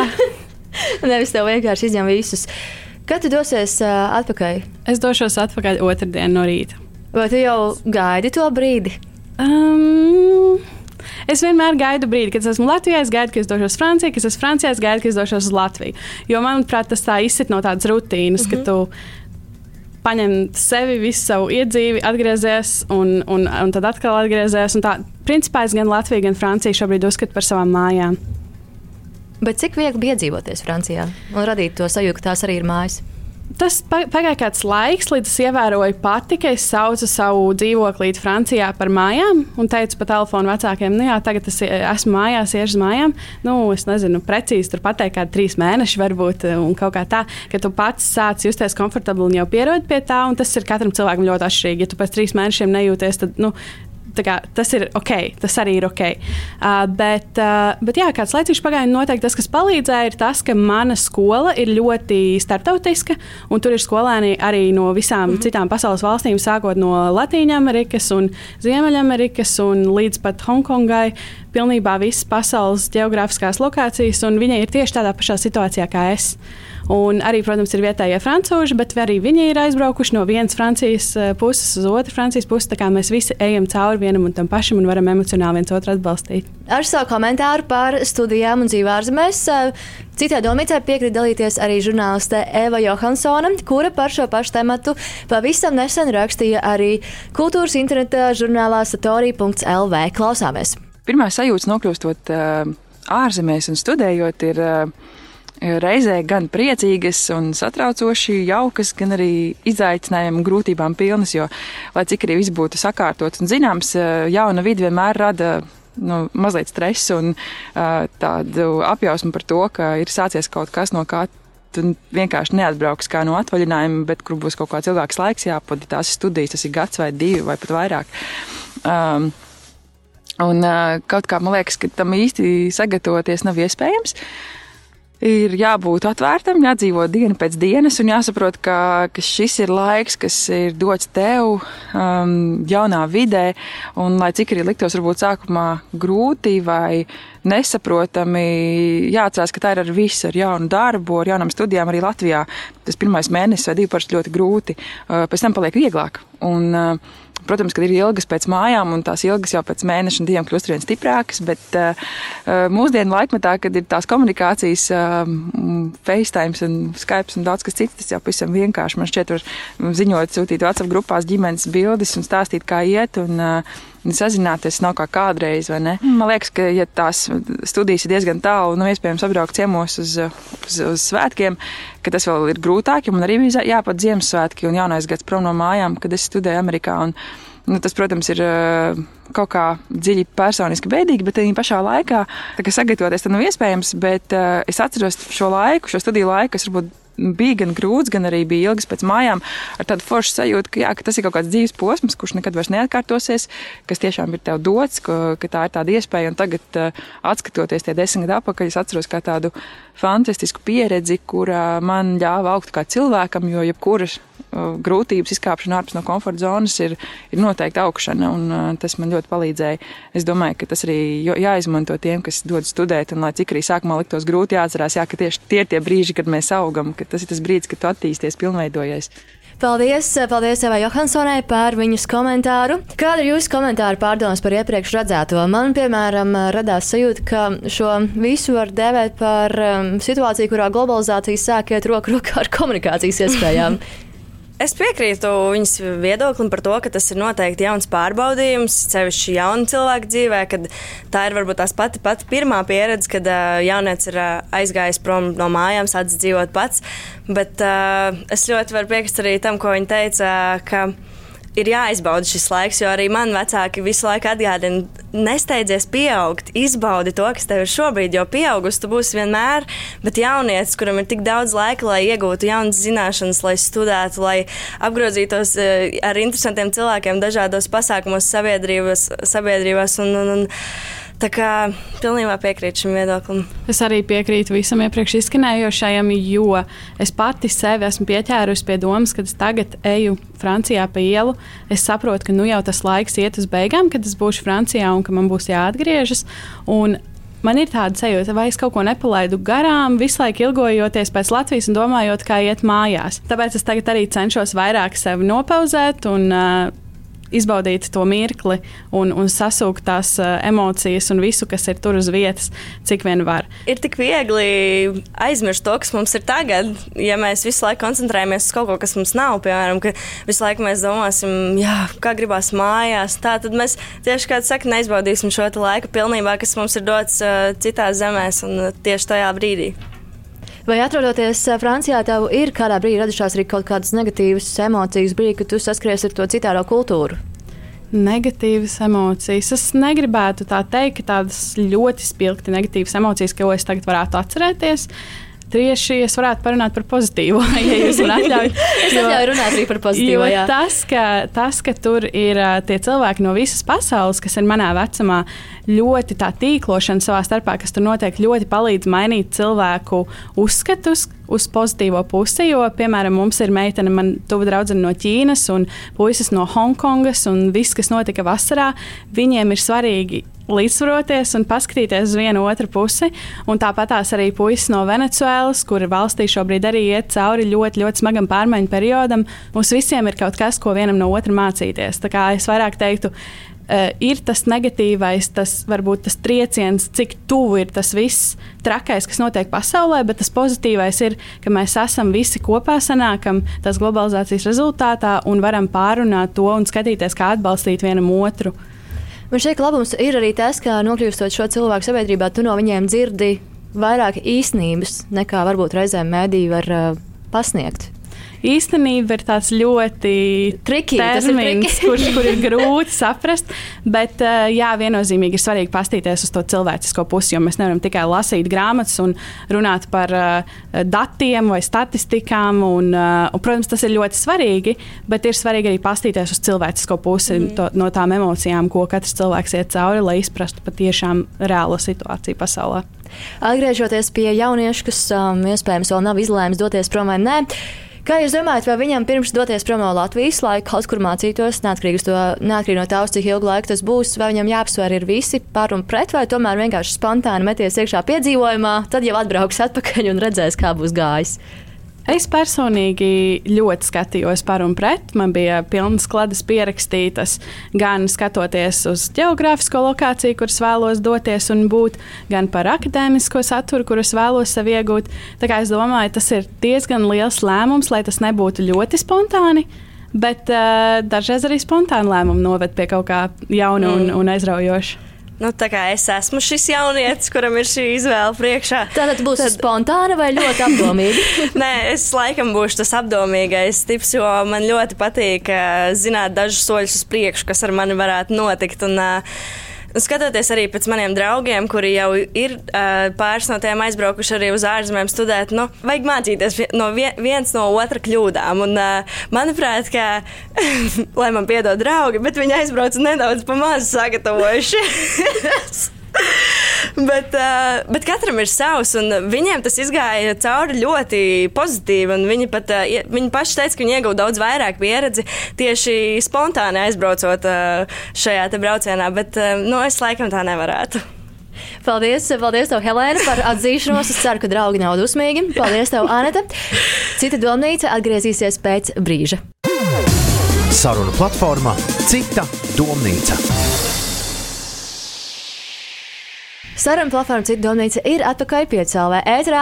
[LAUGHS] Nevis tev vienkārši izņem visus. Kad tu dosies uh, atpakaļ? Es došos atpakaļ otrdien no rīta. Vai tu jau gaidi to brīdi? Um, Es vienmēr gaidu brīdi, kad esmu Latvijā, es gaidu, ka es došos uz Franciju, kad esmu Francijā, es gaidu, ka es došos uz Latviju. Jo, manuprāt, tas tā izsit no tādas rutīnas, mm -hmm. ka mhm. tu paņem sevi, visu savu iedzīvi, atgriezies un, un, un tad atkal atgriezies. Tā, principā es gan Latviju, gan Franciju šobrīd uzskatu par savām mājām. Bet cik viegli bija iedzīvoties Francijā un radīt to sajūtu, ka tās arī ir mājas? Tas pagāja kāds laiks, līdz es ievēroju pati, ka es saucu savu dzīvoklīti Francijā par mājām un teicu pa telefonu vecākiem, nu jā, tagad es esmu mājās, iešu uz mājām. Nu, es nezinu, precīzi tur pateikt, kādi trīs mēneši varbūt un kaut kā tā, ka tu pats sāc justies komfortabli un jau pierodi pie tā, un tas ir katram cilvēkam ļoti atšķirīgi. Ja tu pēc trīs mēnešiem nejūties, tad, nu, kā, tas ir ok, tas arī ir ok. Uh, bet, uh, bet jā, kāds laiciņš pagāja, noteikti tas, kas palīdzēja, ir tas, ka mana skola ir ļoti starptautiska, un tur ir skolēni arī no visām mm -hmm. citām pasaules valstīm, sākot no Latvijas un Ziemeļamerikas un līdz pat Hongkongai. Pilnībā visas pasaules geogrāfiskās lokācijas, un viņi ir tieši tādā pašā situācijā kā es. Un arī, protams, ir vietējie frančūži, bet arī viņi ir aizbraukuši no vienas Francijas eh, puses uz otru Francijas pusi. Tā kā mēs visi ejam cauri vienam un tam pašam un varam emocionāli viens otru atbalstīt. Ar savu komentāru par studijām un dzīvi ārzemēs. Eh, citai domnīcai piekrīt dalīties arī žurnāliste Eva Johansona, kura par šo pašu tematu pavisam nesen rakstīja arī kultūras interneta žurnālā satorija.lv. Klausāmies! Pirmā sajūta nokļūstot uh, ārzemēs un studējot ir uh, reizē gan priecīgas un satraucoši, jaukas, gan arī izaicinājumiem un grūtībām pilnas, jo, lai cik arī viss būtu sakārtots un zināms, jauna vide vienmēr rada nu, mazliet stresu un uh, tādu apjausmu par to, ka ir sācies kaut kas, no kā tu vienkārši neatbrauks kā no atvaļinājuma, bet kur būs kaut kāds ilgāks laiks jāpavada. Tās studijas, tas ir gads vai divi vai pat vairāk. Um, un kaut kā man liekas, ka tam īsti sagatavoties nav iespējams. Ir jābūt atvērtam, jādzīvo dienu pēc dienas, un jāsaprot, ka, ka šis ir laiks, kas ir dots tev um, jaunā vidē, un lai cik arī liktos varbūt sākumā grūti vai nesaprotami, jāatcerās, ka tā ir ar visu, ar jaunu darbu, ar jaunām studijām arī Latvijā. Tas pirmais mēnesis vai divi parasti ļoti grūti, uh, pēc tam paliek vieglāk. Un, uh, Protams, ka ir ilgas pēc mājām, un tās ilgas jau pēc mēneša un diviem kļūst vien stiprākas, bet uh, mūsdienu laikmetā, kad ir tās komunikācijas, uh, FaceTime un Skype un daudz kas cits, tas jau pavisam vienkārši. Man šķiet, var ziņot, sūtīt WhatsApp grupās ģimenes bildes un stāstīt, kā iet. Un, sazināties nav kā kādreiz, ne? Man liekas, ka, ja tās studijas ir diezgan tālu, nu, iespējams, apbraukt ciemos uz, uz, uz svētkiem, ka tas vēl ir grūtāk, man arī bija jāpat Ziemassvētki un jaunais gads prom no mājām, kad es studēju Amerikā. Un, Nu, tas, protams, ir kaut kā dziļi personiski bēdīgi, bet arī pašā laikā sagatavoties tam nav iespējams. Bet es atceros šo laiku, šo studiju laiku, kas varbūt bija gan grūts, gan arī bija ilgs pēc mājām, ar tādu foršu sajūtu, ka, jā, ka tas ir kaut kāds dzīves posms, kurš nekad vairs neatkārtosies, kas tiešām ir tev dots, ka, ka tā ir tāda iespēja. Un tagad, uh, atskatoties tie desmit gadi atpakaļ, es atceros kā tādu fantastisku pieredzi, kura man ļāva augt kā cilvēkam, jo jebkuras grūtības izkāpšana ārpus no komforta zonas ir, ir noteikti augšana, un uh, tas man ļoti palīdzēja. Es domāju, ka tas arī jāizmanto tiem, kas dod studēt, un lai cik arī sākumā liktos grūti, jāatcerās, jā, ka tieši tie ir tie brīži, kad mēs augam, ka tas ir tas brīdis, kad tu attīsties, pilnveidojies. Paldies, paldies Evai Johansonai par viņas komentāru. Kāda ir jūsu komentāra pārdomas par iepriekš redzēto? Man, piemēram, radās sajūta, ka šo visu var dēvēt par um, situāciju, kurā globalizācija sāk iet roku rokā ar komunikācijas iespējām. [LAUGHS] Es piekrītu viņas viedoklim par to, ka tas ir noteikti jauns pārbaudījums, sevišķi jaunu cilvēku dzīvē, kad tā ir varbūt tās pati, pati pirmā pieredze, kad uh, jaunieci ir uh, aizgājis prom no mājām, sācis dzīvot pats. Bet uh, es ļoti varu piekrist arī tam, ko viņa teica, ka ir jāizbauda šis laiks, jo arī man vecāki visu laiku atgādina, nesteidzies pieaugt, izbaudi to, kas tev ir šobrīd, jo pieaugusi tu būsi vienmēr, bet jaunietis, kuram ir tik daudz laika, lai iegūtu jaunas zināšanas, lai studētu, lai apgrozītos eh, ar interesantiem cilvēkiem dažādos pasākumos sabiedrības, sabiedrībās un, un, un Tā kā pilnībā piekrītu šim viedoklim. Es arī piekrītu visam iepriekš izskanējošajam, jo es pati sevi esmu pieķērusi pie domas, kad es tagad eju Francijā pa ielu. Es saprotu, ka nu jau tas laiks iet uz beigām, kad es būšu Francijā un ka man būs jāatgriežas. Un man ir tāda sajūta, vai es kaut ko nepalaidu garām, visu laiku ilgojoties pēc Latvijas un domājot, kā iet mājās. Tāpēc es tagad arī cenšos vairāk sevi nopauzēt un uh, izbaudīt to mirkli un, un sasūkt tās uh, emocijas un visu, kas ir tur uz vietas, cik vien var. Ir tik viegli aizmirst to, kas mums ir tagad, ja mēs visu laiku koncentrējamies uz kaut ko, kas mums nav. Piemēram, ka visu laiku mēs domāsim, jā, kā gribās mājās. Tā tad mēs tieši kā saka, neizbaudīsim šo laiku pilnībā, kas mums ir dots uh, citās zemēs un uh, tieši tajā brīdī. Vai atrodoties eh, Francijā, tev ir kādā brīdī radušās arī kaut kādas negatīvas emocijas, brīdī, kad tu saskaries ar to citādo kultūru? Negatīvas emocijas. Es negribētu tā teikt, ka tādas ļoti spilgti negatīvas emocijas, ko es tagad varētu atcerēties. Tieši es varētu parunāt par pozitīvo, [LAUGHS] ja jūs man atļaujat. es atļauju runāt arī par pozitīvo. Tas ka, tas, ka tur ir tie cilvēki no visas pasaules, kas ir manā vecumā, ļoti tā tīklošana savā starpā, kas tur notiek, ļoti palīdz mainīt cilvēku uzskatus uz pozitīvo pusi. Jo, piemēram, mums ir meitene, man tuvu draudzene no Ķīnas un puisis no Hongkongas, un viss, kas notika vasarā, viņiem ir svarīgi līdzsvaroties un paskatīties uz vienu otru pusi. Un tāpat arī puisis no Venecuēlas, kur valstī šobrīd arī iet cauri ļoti, ļoti smagam pārmaiņu periodam. Mums visiem ir kaut kas, ko vienam no otra mācīties. Tā kā es vairāk teiktu, uh, ir tas negatīvais, tas varbūt tas trieciens, cik tuvu ir tas viss trakais, kas notiek pasaulē, bet tas pozitīvais ir, ka mēs esam visi kopā, sanākam tās globalizācijas rezultātā un varam pārunāt to un skatīties, kā atbalstīt vienam otru. Man šķiet, ka labums ir arī tas, ka nokļūstot šo cilvēku sabiedrībā, tu no viņiem dzirdi vairāk īstenības nekā varbūt reizēm mēdī var uh, pasniegt īstenība ir tāds ļoti triki, termins, [LAUGHS] kurš kur ir grūti saprast. Bet, eh, jā, viennozīmīgi ir svarīgi paskatīties uz to cilvēcisko pusi, jo mēs nevaram tikai lasīt grāmatas un runāt par uh, datiem vai statistikām. Un, uh, un, protams, tas ir ļoti svarīgi, bet ir svarīgi arī paskatīties uz cilvēcisko pusi mm. to, no tām emocijām, ko katrs cilvēks iet cauri, lai izprastu patiešām reālo situāciju pasaulē. Atgriežoties pie jauniešu, kas um, iespējams vēl nav izlēmis doties prom vai nē. Kā jūs domājat, vai viņam pirms doties prom no Latvijas, lai kaut kur mācītos, neatkarīgi, to, neatkarīgi no tā, cik ilgu laiku tas būs, vai viņam jāapsver ir visi par un pret, vai tomēr vienkārši spontāni meties iekšā piedzīvojumā, tad jau atbrauks atpakaļ un redzēs, kā būs gājis? Es personīgi ļoti skatījos par un pret. Man bija pilnas kladas pierakstītas, gan skatoties uz geogrāfisko lokāciju, kuras vēlos doties un būt, gan par akadēmisko saturu, kurus vēlos sev iegūt. Tā kā es domāju, tas ir diezgan liels lēmums, lai tas nebūtu ļoti spontāni. Bet uh, dažreiz arī spontāni lēmumi noved pie kaut kā jauna mm. un, un aizraujoša. Nu, tā kā es esmu šis jaunietis, kuram ir šī izvēle priekšā. Tātad būs Tad... spontāna vai ļoti apdomīga? [LAUGHS] Nē, es laikam būšu tas apdomīgais tips, jo man ļoti patīk uh, zināt dažus soļus uz priekšu, kas ar mani varētu notikt. Un, uh, Skatoties arī pēc maniem draugiem, kuri jau ir uh, pāris no tiem aizbraukuši arī uz ārzemēm studēt, nu, vajag mācīties no vien, viens no otra kļūdām. Un, uh, manuprāt, ka, [LAUGHS] lai man piedod draugi, bet viņi aizbrauca nedaudz pa maz sagatavojuši. [LAUGHS] bet, uh, bet katram ir savs, un viņiem tas izgāja cauri ļoti pozitīvi. Viņi pat uh, viņi paši teica, ka viņi ieguva daudz vairāk pieredzi tieši spontāni aizbraucot uh, šajā braucienā, bet uh, nu, es laikam tā nevarētu. Paldies, paldies tev, Helēna, par atzīšanos. Es ceru, ka draugi nav dusmīgi. Paldies, tev, Anita. Cita domnīca atgriezīsies pēc brīža. Saruna platformā Cita domnīca. Saruna platforma Cita domnīca ir atpakaļ pie CLV ētrā,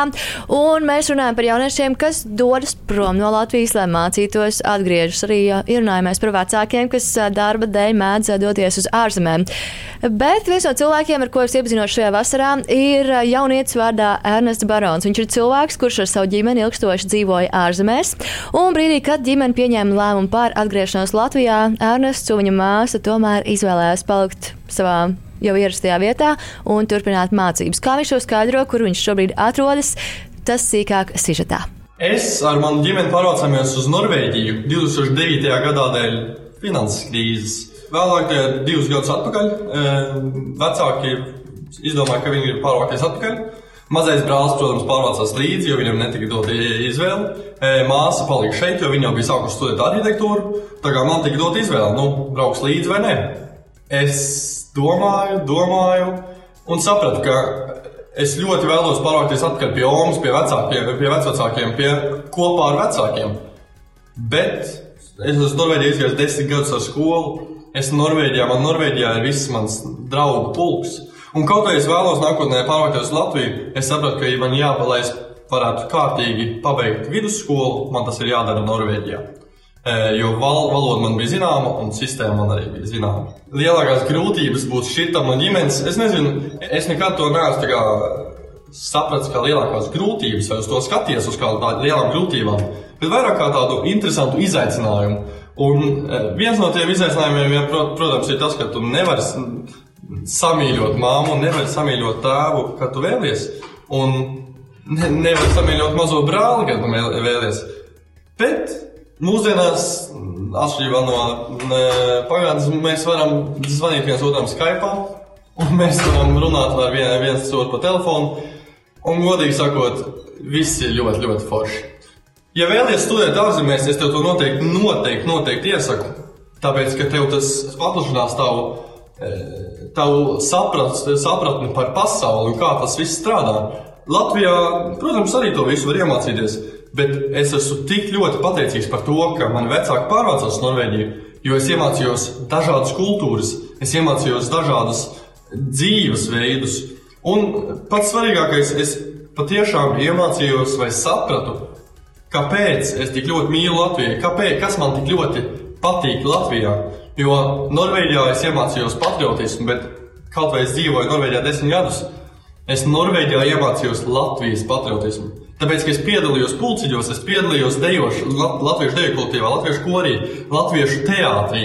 un mēs runājam par jauniešiem, kas dodas prom no Latvijas, lai mācītos, atgriežas. Arī runājamies par vecākiem, kas darba dēļ mēdz doties uz ārzemēm. Bet viens no cilvēkiem, ar ko es iepazinos šajā vasarā, ir jaunietis vārdā Ernests Barons. Viņš ir cilvēks, kurš ar savu ģimeni ilgstoši dzīvoja ārzemēs, un brīdī, kad ģimene pieņēma lēmumu par atgriešanos Latvijā, Ernests un viņa māsa tomēr izvēlējās palikt savā jau ierastajā vietā un turpināt mācības. Kā viņš to skaidro, kur viņš šobrīd atrodas, tas sīkāk sižetā. Es ar manu ģimeni pārvācāmies uz Norvēģiju 2009. gadā dēļ finanses krīzes. Vēlāk, divus gadus atpakaļ, eh, vecāki izdomāja, ka viņi ir pārvākties atpakaļ. Mazais brālis, protams, pārvācās līdzi, jo viņam netika dota izvēle. Eh, māsa palika šeit, jo viņa jau bija sākusi studēt arhitektūru. Tā kā man tika dota izvēle, nu, brauks līdzi vai nē. Es domāju, domāju un sapratu, ka es ļoti vēlos pārvākties atpakaļ pie Omas, pie vecākiem, pie vecākiem, pie kopā ar vecākiem. Bet es esmu Norvēģijā izgājis desmit gadus ar skolu. Esmu Norvēģijā, man Norvēģijā ir viss mans draugu pulks. Un kaut kā es vēlos nākotnē pārvākties uz Latviju, es sapratu, ka, ja man jāpalaist, varētu kārtīgi pabeigt vidusskolu, man tas ir jādara Norvēģijā. Jo val, valoda man bija zināma, un sistēma man arī bija zināma. Lielākās grūtības būs šitam un ģimenes. Es nezinu, es nekad to neesmu sapratis kā lielākās grūtības, vai uz to skaties uz kādām lielām grūtībām, bet vairāk kā tādu interesantu izaicinājumu. Un viens no tiem izaicinājumiem, protams, ir tas, ka tu nevari samīļot māmu, nevari samīļot tēvu, kad tu vēlies, un ne, nevari samīļot mazo brāli, kad tu vēlies. Bet Mūsdienās, atšķirībā no pagātnes, mēs varam zvanīt viens otram Skype, un mēs varam runāt ar vien, viens otru pa telefonu. Un, godīgi sakot, viss ir ļoti, ļoti forši. Ja vēlaties studēt ārzemēs, es tev to noteikti, noteikti, noteikti iesaku. Tāpēc, ka tev tas paplašinās tavu, e, tavu saprat, sapratni par pasauli un kā tas viss strādā. Latvijā, protams, arī to visu var iemācīties. Bet es esmu tik ļoti pateicīgs par to, ka mani vecāki pārvācās uz Norvēģiju, jo es iemācījos dažādas kultūras, es iemācījos dažādas dzīves veidus. Un pats svarīgākais, es patiešām iemācījos vai sapratu, kāpēc es tik ļoti mīlu Latviju, kāpēc, kas man tik ļoti patīk Latvijā. Jo Norvēģijā es iemācījos patriotismu, bet kaut vai es dzīvoju Norvēģijā desmit gadus, es Norvēģijā iemācījos Latvijas patriotismu. Tāpēc, ka es piedalījos pulciņos, es piedalījos dejošu, latviešu deju kolektīvā, latviešu korī, latviešu teātrī.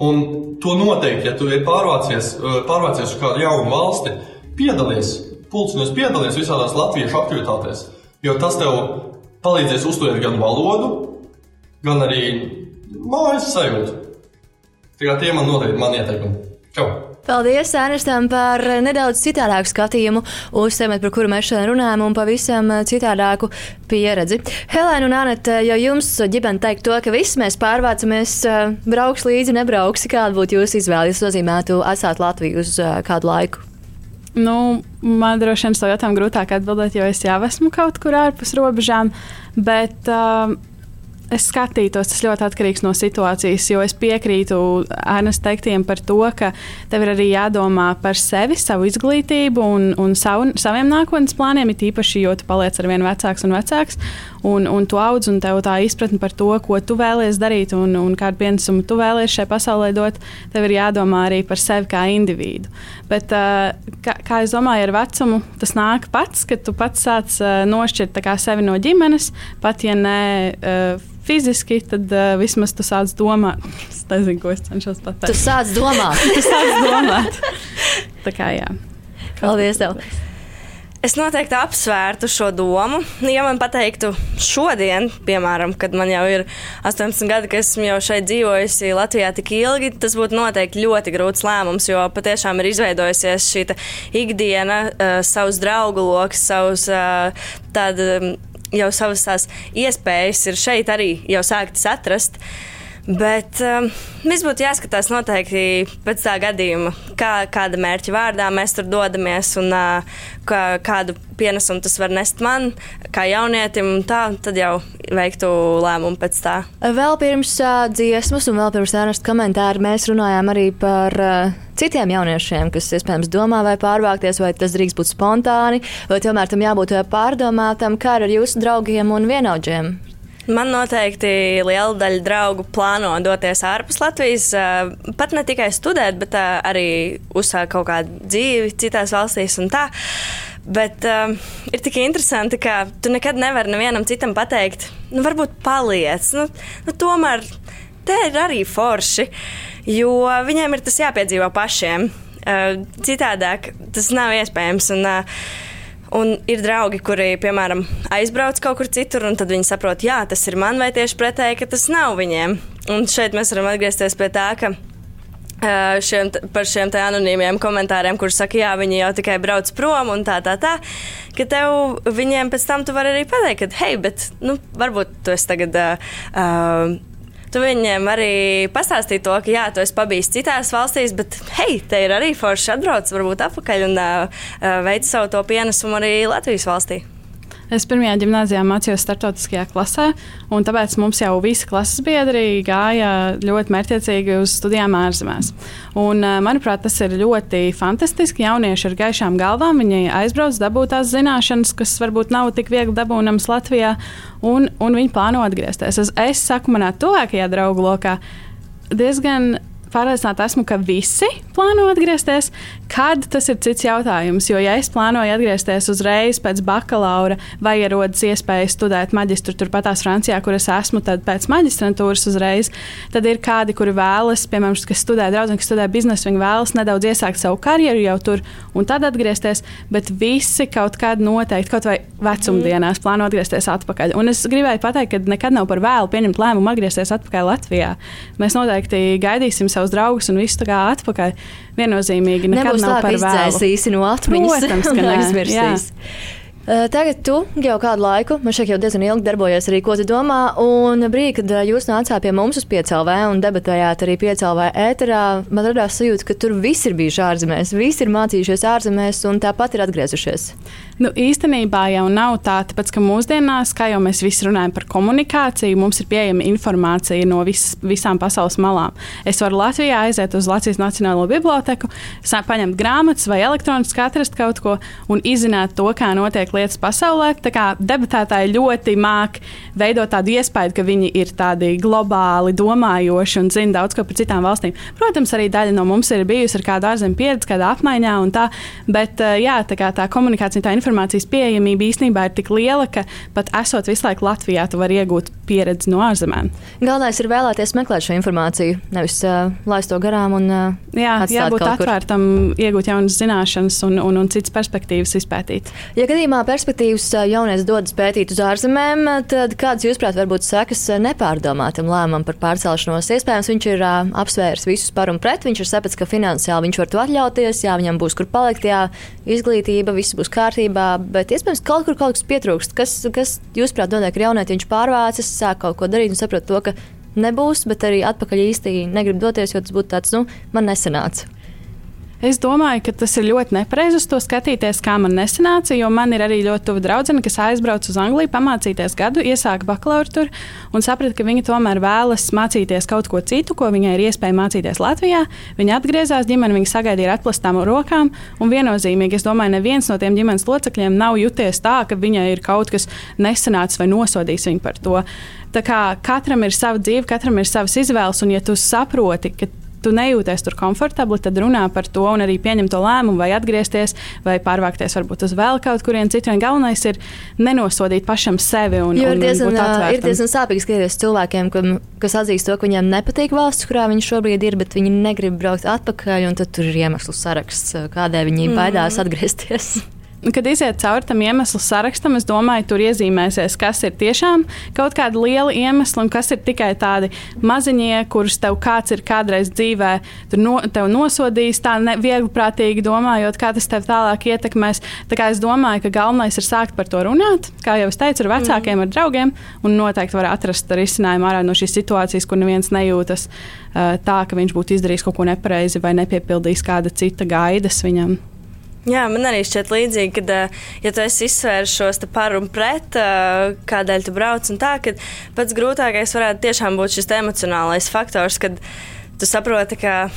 Un to noteikti, ja tu pārvācies, eh, pārvācies uz kādu jaunu valsti, piedalies, pulciņos piedalies visādās latviešu aktivitātēs. Jo tas tev palīdzēs uzturēt gan valodu, gan arī mājas sajūtu. Tā kā tie man noteikti man ieteikumi. Čau! Paldies Ernestam par nedaudz citādāku skatījumu uz tēmu, par kuru mēs šodien runājam, un pavisam citādāku pieredzi. Helēna un Anita, ja jums ģimene teikt to, ka viss mēs pārvācamies, brauks līdzi, nebrauks, kāda būtu jūsu izvēle, ja nozīmētu atstāt Latviju uz kādu laiku? Nu, man droši vien uz to jautājumu grūtāk atbildēt, jo es jau esmu kaut kur ārpus robežām. Bet uh, es skatītos, tas ļoti atkarīgs no situācijas, jo es piekrītu Ernest teiktiem par to, ka tev ir arī jādomā par sevi, savu izglītību un, un savu, saviem nākotnes plāniem, it īpaši, jo tu paliec ar vien vecāks un vecāks, un, un tu audz, un tev tā izpratne par to, ko tu vēlies darīt un, un kādu pienesumu tu vēlies šai pasaulē dot, tev ir jādomā arī par sevi kā individu. Bet, kā, kā es domāju, ar vecumu tas nāk pats, kad tu pats sāc nošķirt sevi no ģimenes, pat ja ne fiziski, tad uh, vismaz tu sāc domāt. [LAUGHS] Es nezinu, ko es cenšos pateikt. Tu sāc domāt. [LAUGHS] tu sāc domāt. Tā kā jā. Paldies tev. Es noteikti apsvērtu šo domu. Ja man teiktu, šodien, piemēram, kad man jau ir 18 gadi, ka esmu jau šeit dzīvojusi Latvijā tik ilgi, tas būtu noteikti ļoti grūts lēmums, jo patiešām ir izveidojusies šī ikdiena, uh, savs draugu lokus, savs uh, tāda jau savas tās iespējas ir šeit arī jau sāktas atrast. Bet um, viss būtu jāskatās noteikti pēc tā gadījuma, kā, kāda mērķa vārdā mēs tur dodamies un uh, kā, kādu pienesumu tas var nest man, kā jaunietim. Tā, tad jau veiktu lēmumu pēc tā. Vēl pirms uh, dziesmas un vēl pirms ēnas komentāru mēs runājām arī par. Uh, citiem jauniešiem, kas iespējams domā, vai pārvākties, vai tas drīkst būt spontāni, vai tomēr tam jābūt pārdomātam, kā ar jūsu draugiem un vienaudžiem. Man noteikti liela daļa draugu plāno doties ārpus Latvijas, pat ne tikai studēt, bet arī uzsākt kaut kādu dzīvi citās valstīs un tā. Bet uh, ir tik interesanti, ka tu nekad nevari nevienam citam pateikt, nu, varbūt paliec. Nu, nu, tomēr te ir arī forši. Jo viņiem ir tas jāpiedzīvo pašiem. Uh, citādāk tas nav iespējams. Un, uh, Un ir draugi, kuri, piemēram, aizbrauc kaut kur citur, un tad viņi saprot, jā, tas ir man, vai tieši pretēji, ka tas nav viņiem. Un šeit mēs varam atgriezties pie tā, ka šiem, par šiem anonīmiem komentāriem, kuriem saka, jā, viņi jau tikai brauc prom un tā, tā, tā, ka tev viņiem pēc tam tu vari arī pateikt, ka, hei, bet, nu, varbūt tu esi tagad. Uh, tu viņiem arī pastāstīji to, ka jā, tu esi pabijis citās valstīs, bet hei, te ir arī forši atbrauc, varbūt atpakaļ un uh, veic savu to pienesumu arī Latvijas valstī. Es pirmajā gimnājā mācījos starptautiskajā klasē, un tāpēc mums jau visi klases biedri gāja ļoti mērķiecīgi uz studijām ārzemēs. Un, eh, manuprāt, tas ir ļoti fantastiski. Jaunieši ar gaišām galvām, aizbrauc, dabūt tās zināšanas, kas varbūt nav tik viegli dabūnamas Latvijā, un, un viņi plāno atgriezties. Es, es saku, manā tuvākajā draugu lokā diezgan pārliecināta esmu, ka visi plāno atgriezties. Kad tas ir cits jautājums, jo, ja es plānoju atgriezties uzreiz pēc bakalaura, vai ierodas iespēja studēt maģistru turpatās Francijā, kur es esmu, tad pēc maģistrantūras uzreiz, tad ir kādi, kuri vēlas, piemēram, kas studē draudzene, kas studē biznesu, viņi vēlas nedaudz iesākt savu karjeru jau tur un tad atgriezties, bet visi kaut kādā noteikti, kaut vai vecumdienās, mm. plāno atgriezties atpakaļ. Un es gribēju pateikt, ka nekad nav par vēlu pieņemt lēmumu atgriezties atpakaļ Latvijā. Mēs noteikti gaidīsim savus draugus un visu tā kā atpakaļ. Viennozīmīgi nekad Nebūs tā, ka izdzēsīs no atmiņas. Protams, ka [LAUGHS] neaizmirsīs. Tagad tu jau kādu laiku, man šeit jau diezgan ilgi darbojies arī, ko tu domā. Un brīdī, kad jūs nācāt pie mums uz piecēlvē un debatējāt arī piecēlvē ēterā, man radās sajūta, ka tur viss ir bijuši ārzemēs, visi ir mācījušies ārzemēs un tāpat ir atgriezušies. Nu, īstenībā jau nav tā, tāpēc ka mūsdienās, kā jau mēs visi runājam par komunikāciju, mums ir pieejama informācija no vis, visām pasaules malām. Es varu Latvijā aiziet uz Latvijas Nacionālo biblioteku, paņemt grāmatas vai elektroniski atrast kaut ko un izzināt to, kā notiek lietas pasaulē. Tā kā debatētāji ļoti māk veidot tādu iespēju, ka viņi ir tādi globāli domājoši un zina daudz ko par citām valstīm. Protams, arī daļa no mums ir bijusi ar kādu ārzemju pieredzi, kādā apmaiņā un tā, bet jā, tā, tā komunikācija, tā informācija informācijas pieejamība īstenībā ir tik liela, ka pat esot visu laiku Latvijā, tu vari iegūt pieredzi no ārzemēm. Galvenais ir vēlēties meklēt šo informāciju, nevis uh, laist to garām un uh, Jā, jābūt atvērtam, iegūt jaunas zināšanas un, un, un citas perspektīvas izpētīt. Ja gadījumā perspektīvas jaunieks dodas pētīt uz ārzemēm, tad kādas, jūsuprāt, varbūt sekas nepārdomātam lēmumam par pārcelšanos? Iespējams, viņš ir uh, apsvērs visus par un pret, viņš ir sapratis, ka finansiāli viņš var to atļauties, jā, viņam būs kur palikt, jā, izglītība, viss būs kārtībā kārtībā, bet iespējams kaut kur kaut kas pietrūkst. Kas, kas jūsuprāt, notiek ar jaunieti? Viņš pārvācas, sāk kaut ko darīt un saprot to, ka nebūs, bet arī atpakaļ īsti negrib doties, jo tas būtu tāds, nu, man nesanāca. Es domāju, ka tas ir ļoti nepareizi uz to skatīties, kā man nesanāca, jo man ir arī ļoti tuva draudzene, kas aizbrauca uz Angliju pamācīties gadu, iesāka bakalauru tur un saprata, ka viņa tomēr vēlas mācīties kaut ko citu, ko viņai ir iespēja mācīties Latvijā. Viņa atgriezās ģimene, viņa sagaidīja ar atklātām rokām, un viennozīmīgi, es domāju, neviens no tiem ģimenes locekļiem nav juties tā, ka viņai ir kaut kas nesanācis vai nosodījis viņu par to. Tā kā katram ir sava dzīve, katram ir savas izvēles, un ja tu saproti, ka tu nejūties tur komfortabli, tad runā par to un arī pieņem to lēmumu, vai atgriezties, vai pārvākties varbūt uz vēl kaut kurien citur. Galvenais ir nenosodīt pašam sevi. Un, jo ir diezgan, un ir diezgan sāpīgi skatīties cilvēkiem, kam, kas atzīst to, ka viņiem nepatīk valsts, kurā viņi šobrīd ir, bet viņi negrib braukt atpakaļ, un tad tur ir iemeslu saraksts, kādēļ viņi mm. baidās atgriezties. [LAUGHS] kad iziet cauri tam iemeslu sarakstam, es domāju, tur iezīmēsies, kas ir tiešām kaut kāda liela iemesla un kas ir tikai tādi maziņie, kurus tev kāds ir kādreiz dzīvē no, nosodījis, tā viegli prātīgi domājot, kā tas tev tālāk ietekmēs. Tā kā es domāju, ka galvenais ir sākt par to runāt, kā jau es teicu, ar vecākiem, mm. ar draugiem, un noteikti var atrast risinājumu ārā no šīs situācijas, kur neviens nejūtas uh, tā, ka viņš būtu izdarījis kaut ko nepareizi vai nepiepildījis kāda cita gaidas viņam. Jā, man arī šķiet līdzīgi, ka, eh, ja tu esi izsvērs šos par un pret, eh, kādēļ tu brauc, un tā, ka pats grūtākais varētu tiešām būt šis emocionālais faktors, kad tu saproti, ka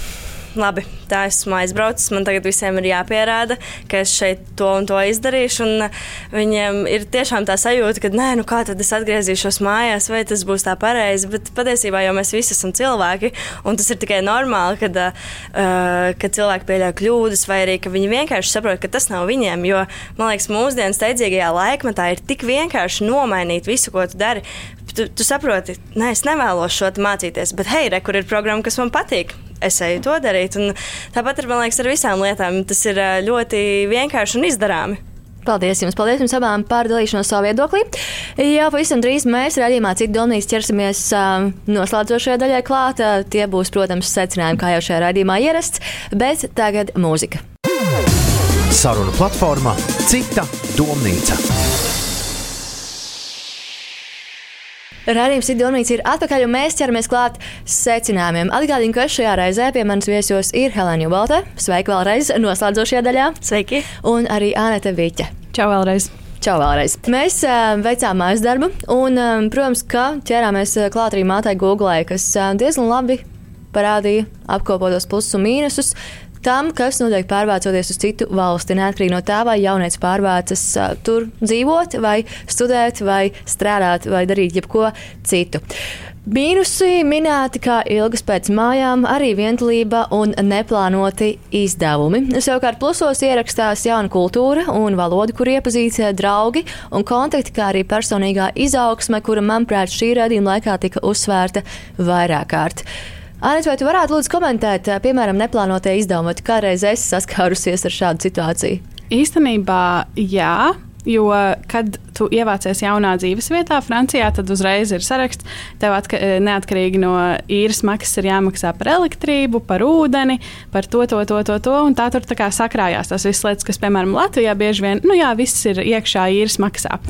labi, tā esmu aizbraucis, man tagad visiem ir jāpierāda, ka es šeit to un to izdarīšu. Un viņiem ir tiešām tā sajūta, ka nē, nu kā tad es atgriezīšos mājās, vai tas būs tā pareizi. Bet patiesībā jau mēs visi esam cilvēki, un tas ir tikai normāli, kad, uh, kad cilvēki pieļauj kļūdas, vai arī ka viņi vienkārši saprot, ka tas nav viņiem. Jo man liekas, mūsdienu steidzīgajā laikmetā ir tik vienkārši nomainīt visu, ko tu dari. Tu, tu saproti, nē, es nevēlos šo mācīties, bet hei, re, kur ir programma, kas man patīk es eju to darīt. Un tāpat ir, man liekas, ar visām lietām. Tas ir ļoti vienkārši un izdarāmi. Paldies jums, paldies jums abām par dalīšanos savā viedoklī. Jā, pavisam drīz mēs redzējumā citu domnīcu ķersimies uh, noslēdzošajai daļai klāt. Uh, tie būs, protams, secinājumi, kā jau šajā raidījumā ierasts, bet tagad mūzika. Saruna platformā Cita domnīca. Radījums Idonīts ir atpakaļ, un mēs ķeramies klāt secinājumiem. Atgādinu, ka šajā reizē pie manis viesos ir Helēna Jubalta. Sveika vēlreiz noslēdzošajā daļā. Sveiki! Un arī Ānete Viķa. Čau vēlreiz! Čau vēlreiz. Mēs uh, veicām mājas darbu, un, um, protams, ka ķērāmies klāt arī mātei Google, kas uh, diezgan labi parādīja apkopotos plusus un mīnusus tam, kas notiek pārvācoties uz citu valsti, neatkarīgi no tā, vai jaunieci pārvācas uh, tur dzīvot, vai studēt, vai strādāt, vai darīt jebko citu. Mīnusi minēti kā ilgas pēc mājām, arī vientulība un neplānoti izdevumi. Savukārt plusos ierakstās jauna kultūra un valoda, kur iepazīt draugi un kontakti, kā arī personīgā izaugsme, kura, manuprāt, šī radījuma laikā tika uzsvērta vairāk kārt. Anita, vai tu varētu lūdzu komentēt, piemēram, neplānotie izdevumi, vai kādreiz esi saskārusies ar šādu situāciju? Īstenībā, jā. Jo, kad tu ievācies jaunā dzīves vietā, Francijā, tad uzreiz ir saraksts. Tev atka, neatkarīgi no īres maksas ir jāmaksā par elektrību, par ūdeni, par to, to, to, to. to un tā tur tā kā sakrājās tās visas lietas, kas, piemēram, Latvijā bieži vien, nu jā, viss ir iekšā īres maksā.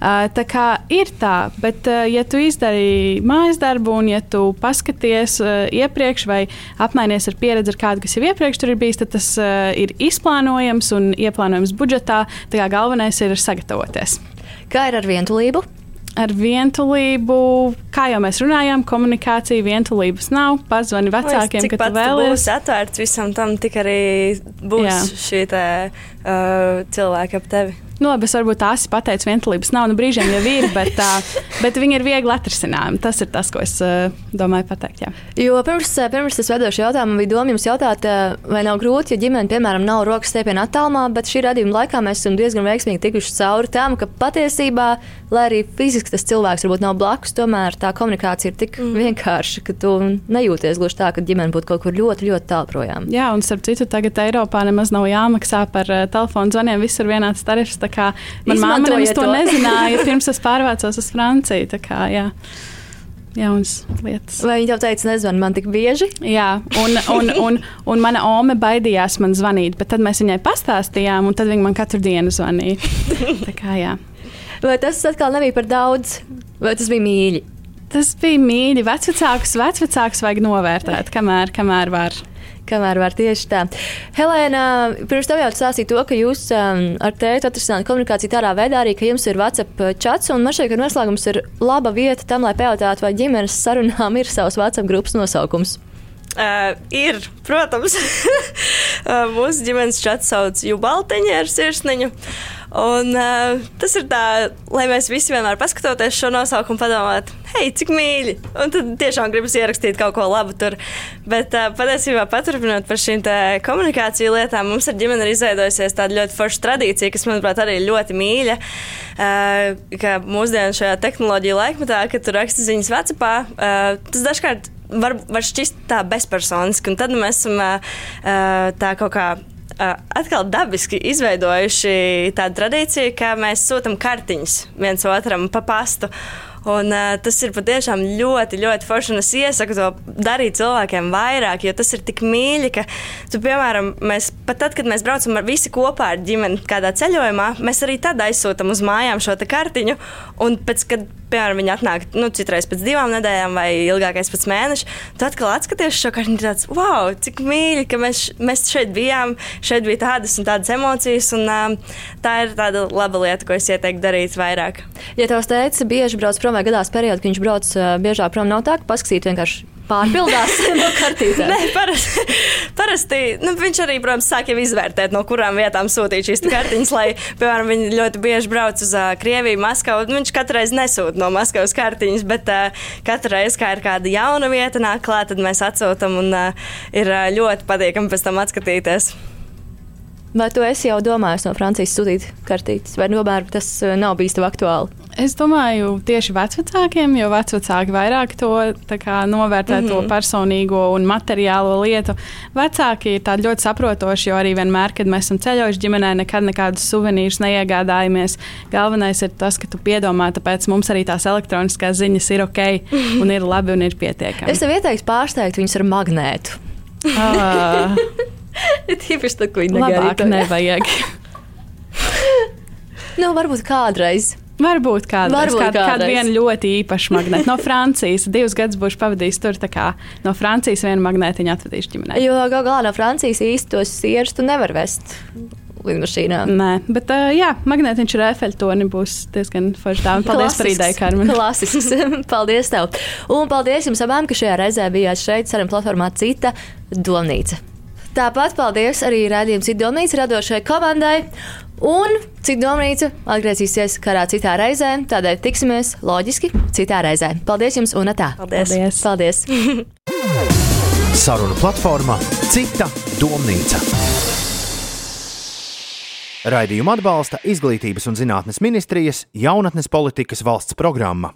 Tā kā ir tā, bet ja tu izdari mājas darbu un ja tu paskaties iepriekš vai apmainies ar pieredzi ar kādu, kas jau iepriekš tur ir bijis, tad tas ir izplānojams un ieplānojams budžetā. Tā kā galvenais ir sagatavoties. Kā ir ar vientulību? ar vientulību, kā jau mēs runājām, komunikācija, vientulības nav. Pazvani vecākiem, ka tu vēlies. Būs atvērts visam tam, tik arī būs Jā. šī te, uh, cilvēka ap tevi. Nu, labi, es varbūt tās pateicu, vientulības nav, nu brīžiem jau ir, bet, uh, [LAUGHS] bet viņi ir viegli atrisinājumi. Tas ir tas, ko es uh, domāju pateikt. Jā. Jo pirms, pirms es vedošu jautājumu, bija doma jums jautāt, vai nav grūti, ja ģimene, piemēram, nav rokas stiepienā attālumā, bet šī radījuma laikā mēs esam diezgan veiksmīgi tikuši cauri tam, ka patiesībā, lai arī fiziski tas cilvēks varbūt nav blakus, tomēr tā komunikācija ir tik mm. vienkārša, ka tu nejūties gluži tā, ka ģimene būtu kaut kur ļoti, ļoti tālu projām. Jā, un starp citu, tagad Eiropā nemaz nav jāmaksā par telefonu zvaniem, visur vienāds tarifs. Man māte nemaz to, to nezināja, pirms es pārvācos uz Franciju. Kā, jā. Jaunas lietas. Vai viņa jau teica, nezvani man tik bieži? Jā, un, un, un, un mana ome baidījās man zvanīt, bet tad mēs viņai pastāstījām, un tad viņa man katru dienu zvanīja. Tā kā jā. Vai tas atkal nebija par daudz, vai tas bija mīļi? Tas bija mīļi. Vecākus, vecākus vajag novērtēt, kamēr, kamēr var. Kamēr var tieši tā. Helēna, pirms tam jau stāstīja to, ka jūs um, ar tēti atrisināt komunikāciju tādā veidā arī, ka jums ir WhatsApp čats, un man šķiet, ka noslēgums ir laba vieta tam, lai pajautātu, vai ģimenes sarunām ir savs WhatsApp grupas nosaukums. Uh, ir, protams, [LAUGHS] uh, mūsu ģimenes čats sauc Jubaltiņa ar sirsniņu. Un, uh, tas ir tā, lai mēs visi vienmēr paskatoties šo nosaukumu, padomāt, hei, cik mīļi. Un tad tiešām gribas ierakstīt kaut ko labu tur. Bet uh, patiesībā, paturpinot par šīm komunikāciju lietām, mums ar ģimeni ir izveidojusies tāda ļoti forša tradīcija, kas, manuprāt, arī ļoti mīļa. Uh, ka mūsdienu šajā tehnoloģiju laikmetā, kad tu raksti ziņas Vācijā, uh, tas dažkārt var, var šķist tā bezpersoniski. Un tad mēs esam tā kaut kā. Atkal dabiski izveidojuši tādu tradīciju, ka mēs sūtām kartiņas viens otram pa pastu. Un, uh, tas ir patiešām ļoti, ļoti forši. Es iesaku to darīt cilvēkiem vairāk, jo tas ir tik mīļi, ka, tu, piemēram, mēs pat tad, kad mēs braucam ar visi kopā ar ģimeni kādā ceļojumā, mēs arī tad aizsūtām uz mājām šo kartiņu. Un pēc, kad piemēram, viņi atnāk nu, citreiz pēc divām nedēļām vai ilgākais pēc mēneša, tad atkal atskaties šo kartiņu, tāds, wow, cik mīļi, ka mēs, mēs šeit bijām, šeit bija tādas un tādas emocijas, un uh, tā ir tāda laba lieta, ko es ieteiktu darīt vairāk. Ja tavs teicis, bieži brauc prom vai gadās periodā, kad viņš brauc biežāk prom, nav tā, ka paskatīt vienkārši pārpildās [LAUGHS] no kartītēm. Nē, parasti, parasti nu, viņš arī, protams, sāk jau izvērtēt, no kurām vietām sūtīt šīs kartiņas, lai, piemēram, viņi ļoti bieži brauc uz uh, Krieviju, Maskavu. Viņš katru reizi nesūta no Maskavas kartiņas, bet uh, katru reizi, kā ir kāda jauna vieta nāk klāt, tad mēs atsūtam un uh, ir uh, ļoti patīkami pēc tam atskatīties. Vai tu esi jau domājis no Francijas sūtīt kartītes, vai tomēr tas nav bijis tev aktuāli? Es domāju, tieši vecākiem, jo vecāki vairāk to kā, novērtē, mm -hmm. to mhm. personīgo un materiālo lietu. Vecāki ir ļoti saprotoši, jo arī vienmēr, kad mēs esam ceļojuši ģimenē, nekad nekādus suvenīrus neiegādājamies. Galvenais ir tas, ka tu piedomā, tāpēc mums arī tās elektroniskās ziņas ir ok un ir labi un ir pietiekami. Es tev ieteiktu pārsteigt viņus ar magnētu. Ah. [LAUGHS] Tīpaši tā, ko viņi labāk nevajag. [LAUGHS] nu, varbūt kādreiz. Varbūt kāda kād, kād viena ļoti īpaša magnēta no Francijas. Divus gadus būšu pavadījis tur, tā kā no Francijas vienu magnētiņu atvedīšu ģimenei. Jo gal galā no Francijas īstos sierus tu nevar vest. Lidmašīnā. Nē, bet uh, jā, magnētiņš ar efektoni būs diezgan forši. Tā, paldies par ideju, Karmen. Klasisks. [LAUGHS] paldies tev. Un paldies jums abām, ka šajā reizē bijāt šeit, sarunā platformā Cita Domnīca. Tāpat paldies arī rādījuma Cita Domnīca radošai komandai. Un cik domnīca atgriezīsies kādā citā reizē, tādēļ tiksimies loģiski citā reizē. Paldies jums un tā! Paldies! Paldies. [LAUGHS] Saruna platforma Cita domnīca. Raidījumu atbalsta Izglītības un zinātnes ministrijas jaunatnes politikas valsts programma.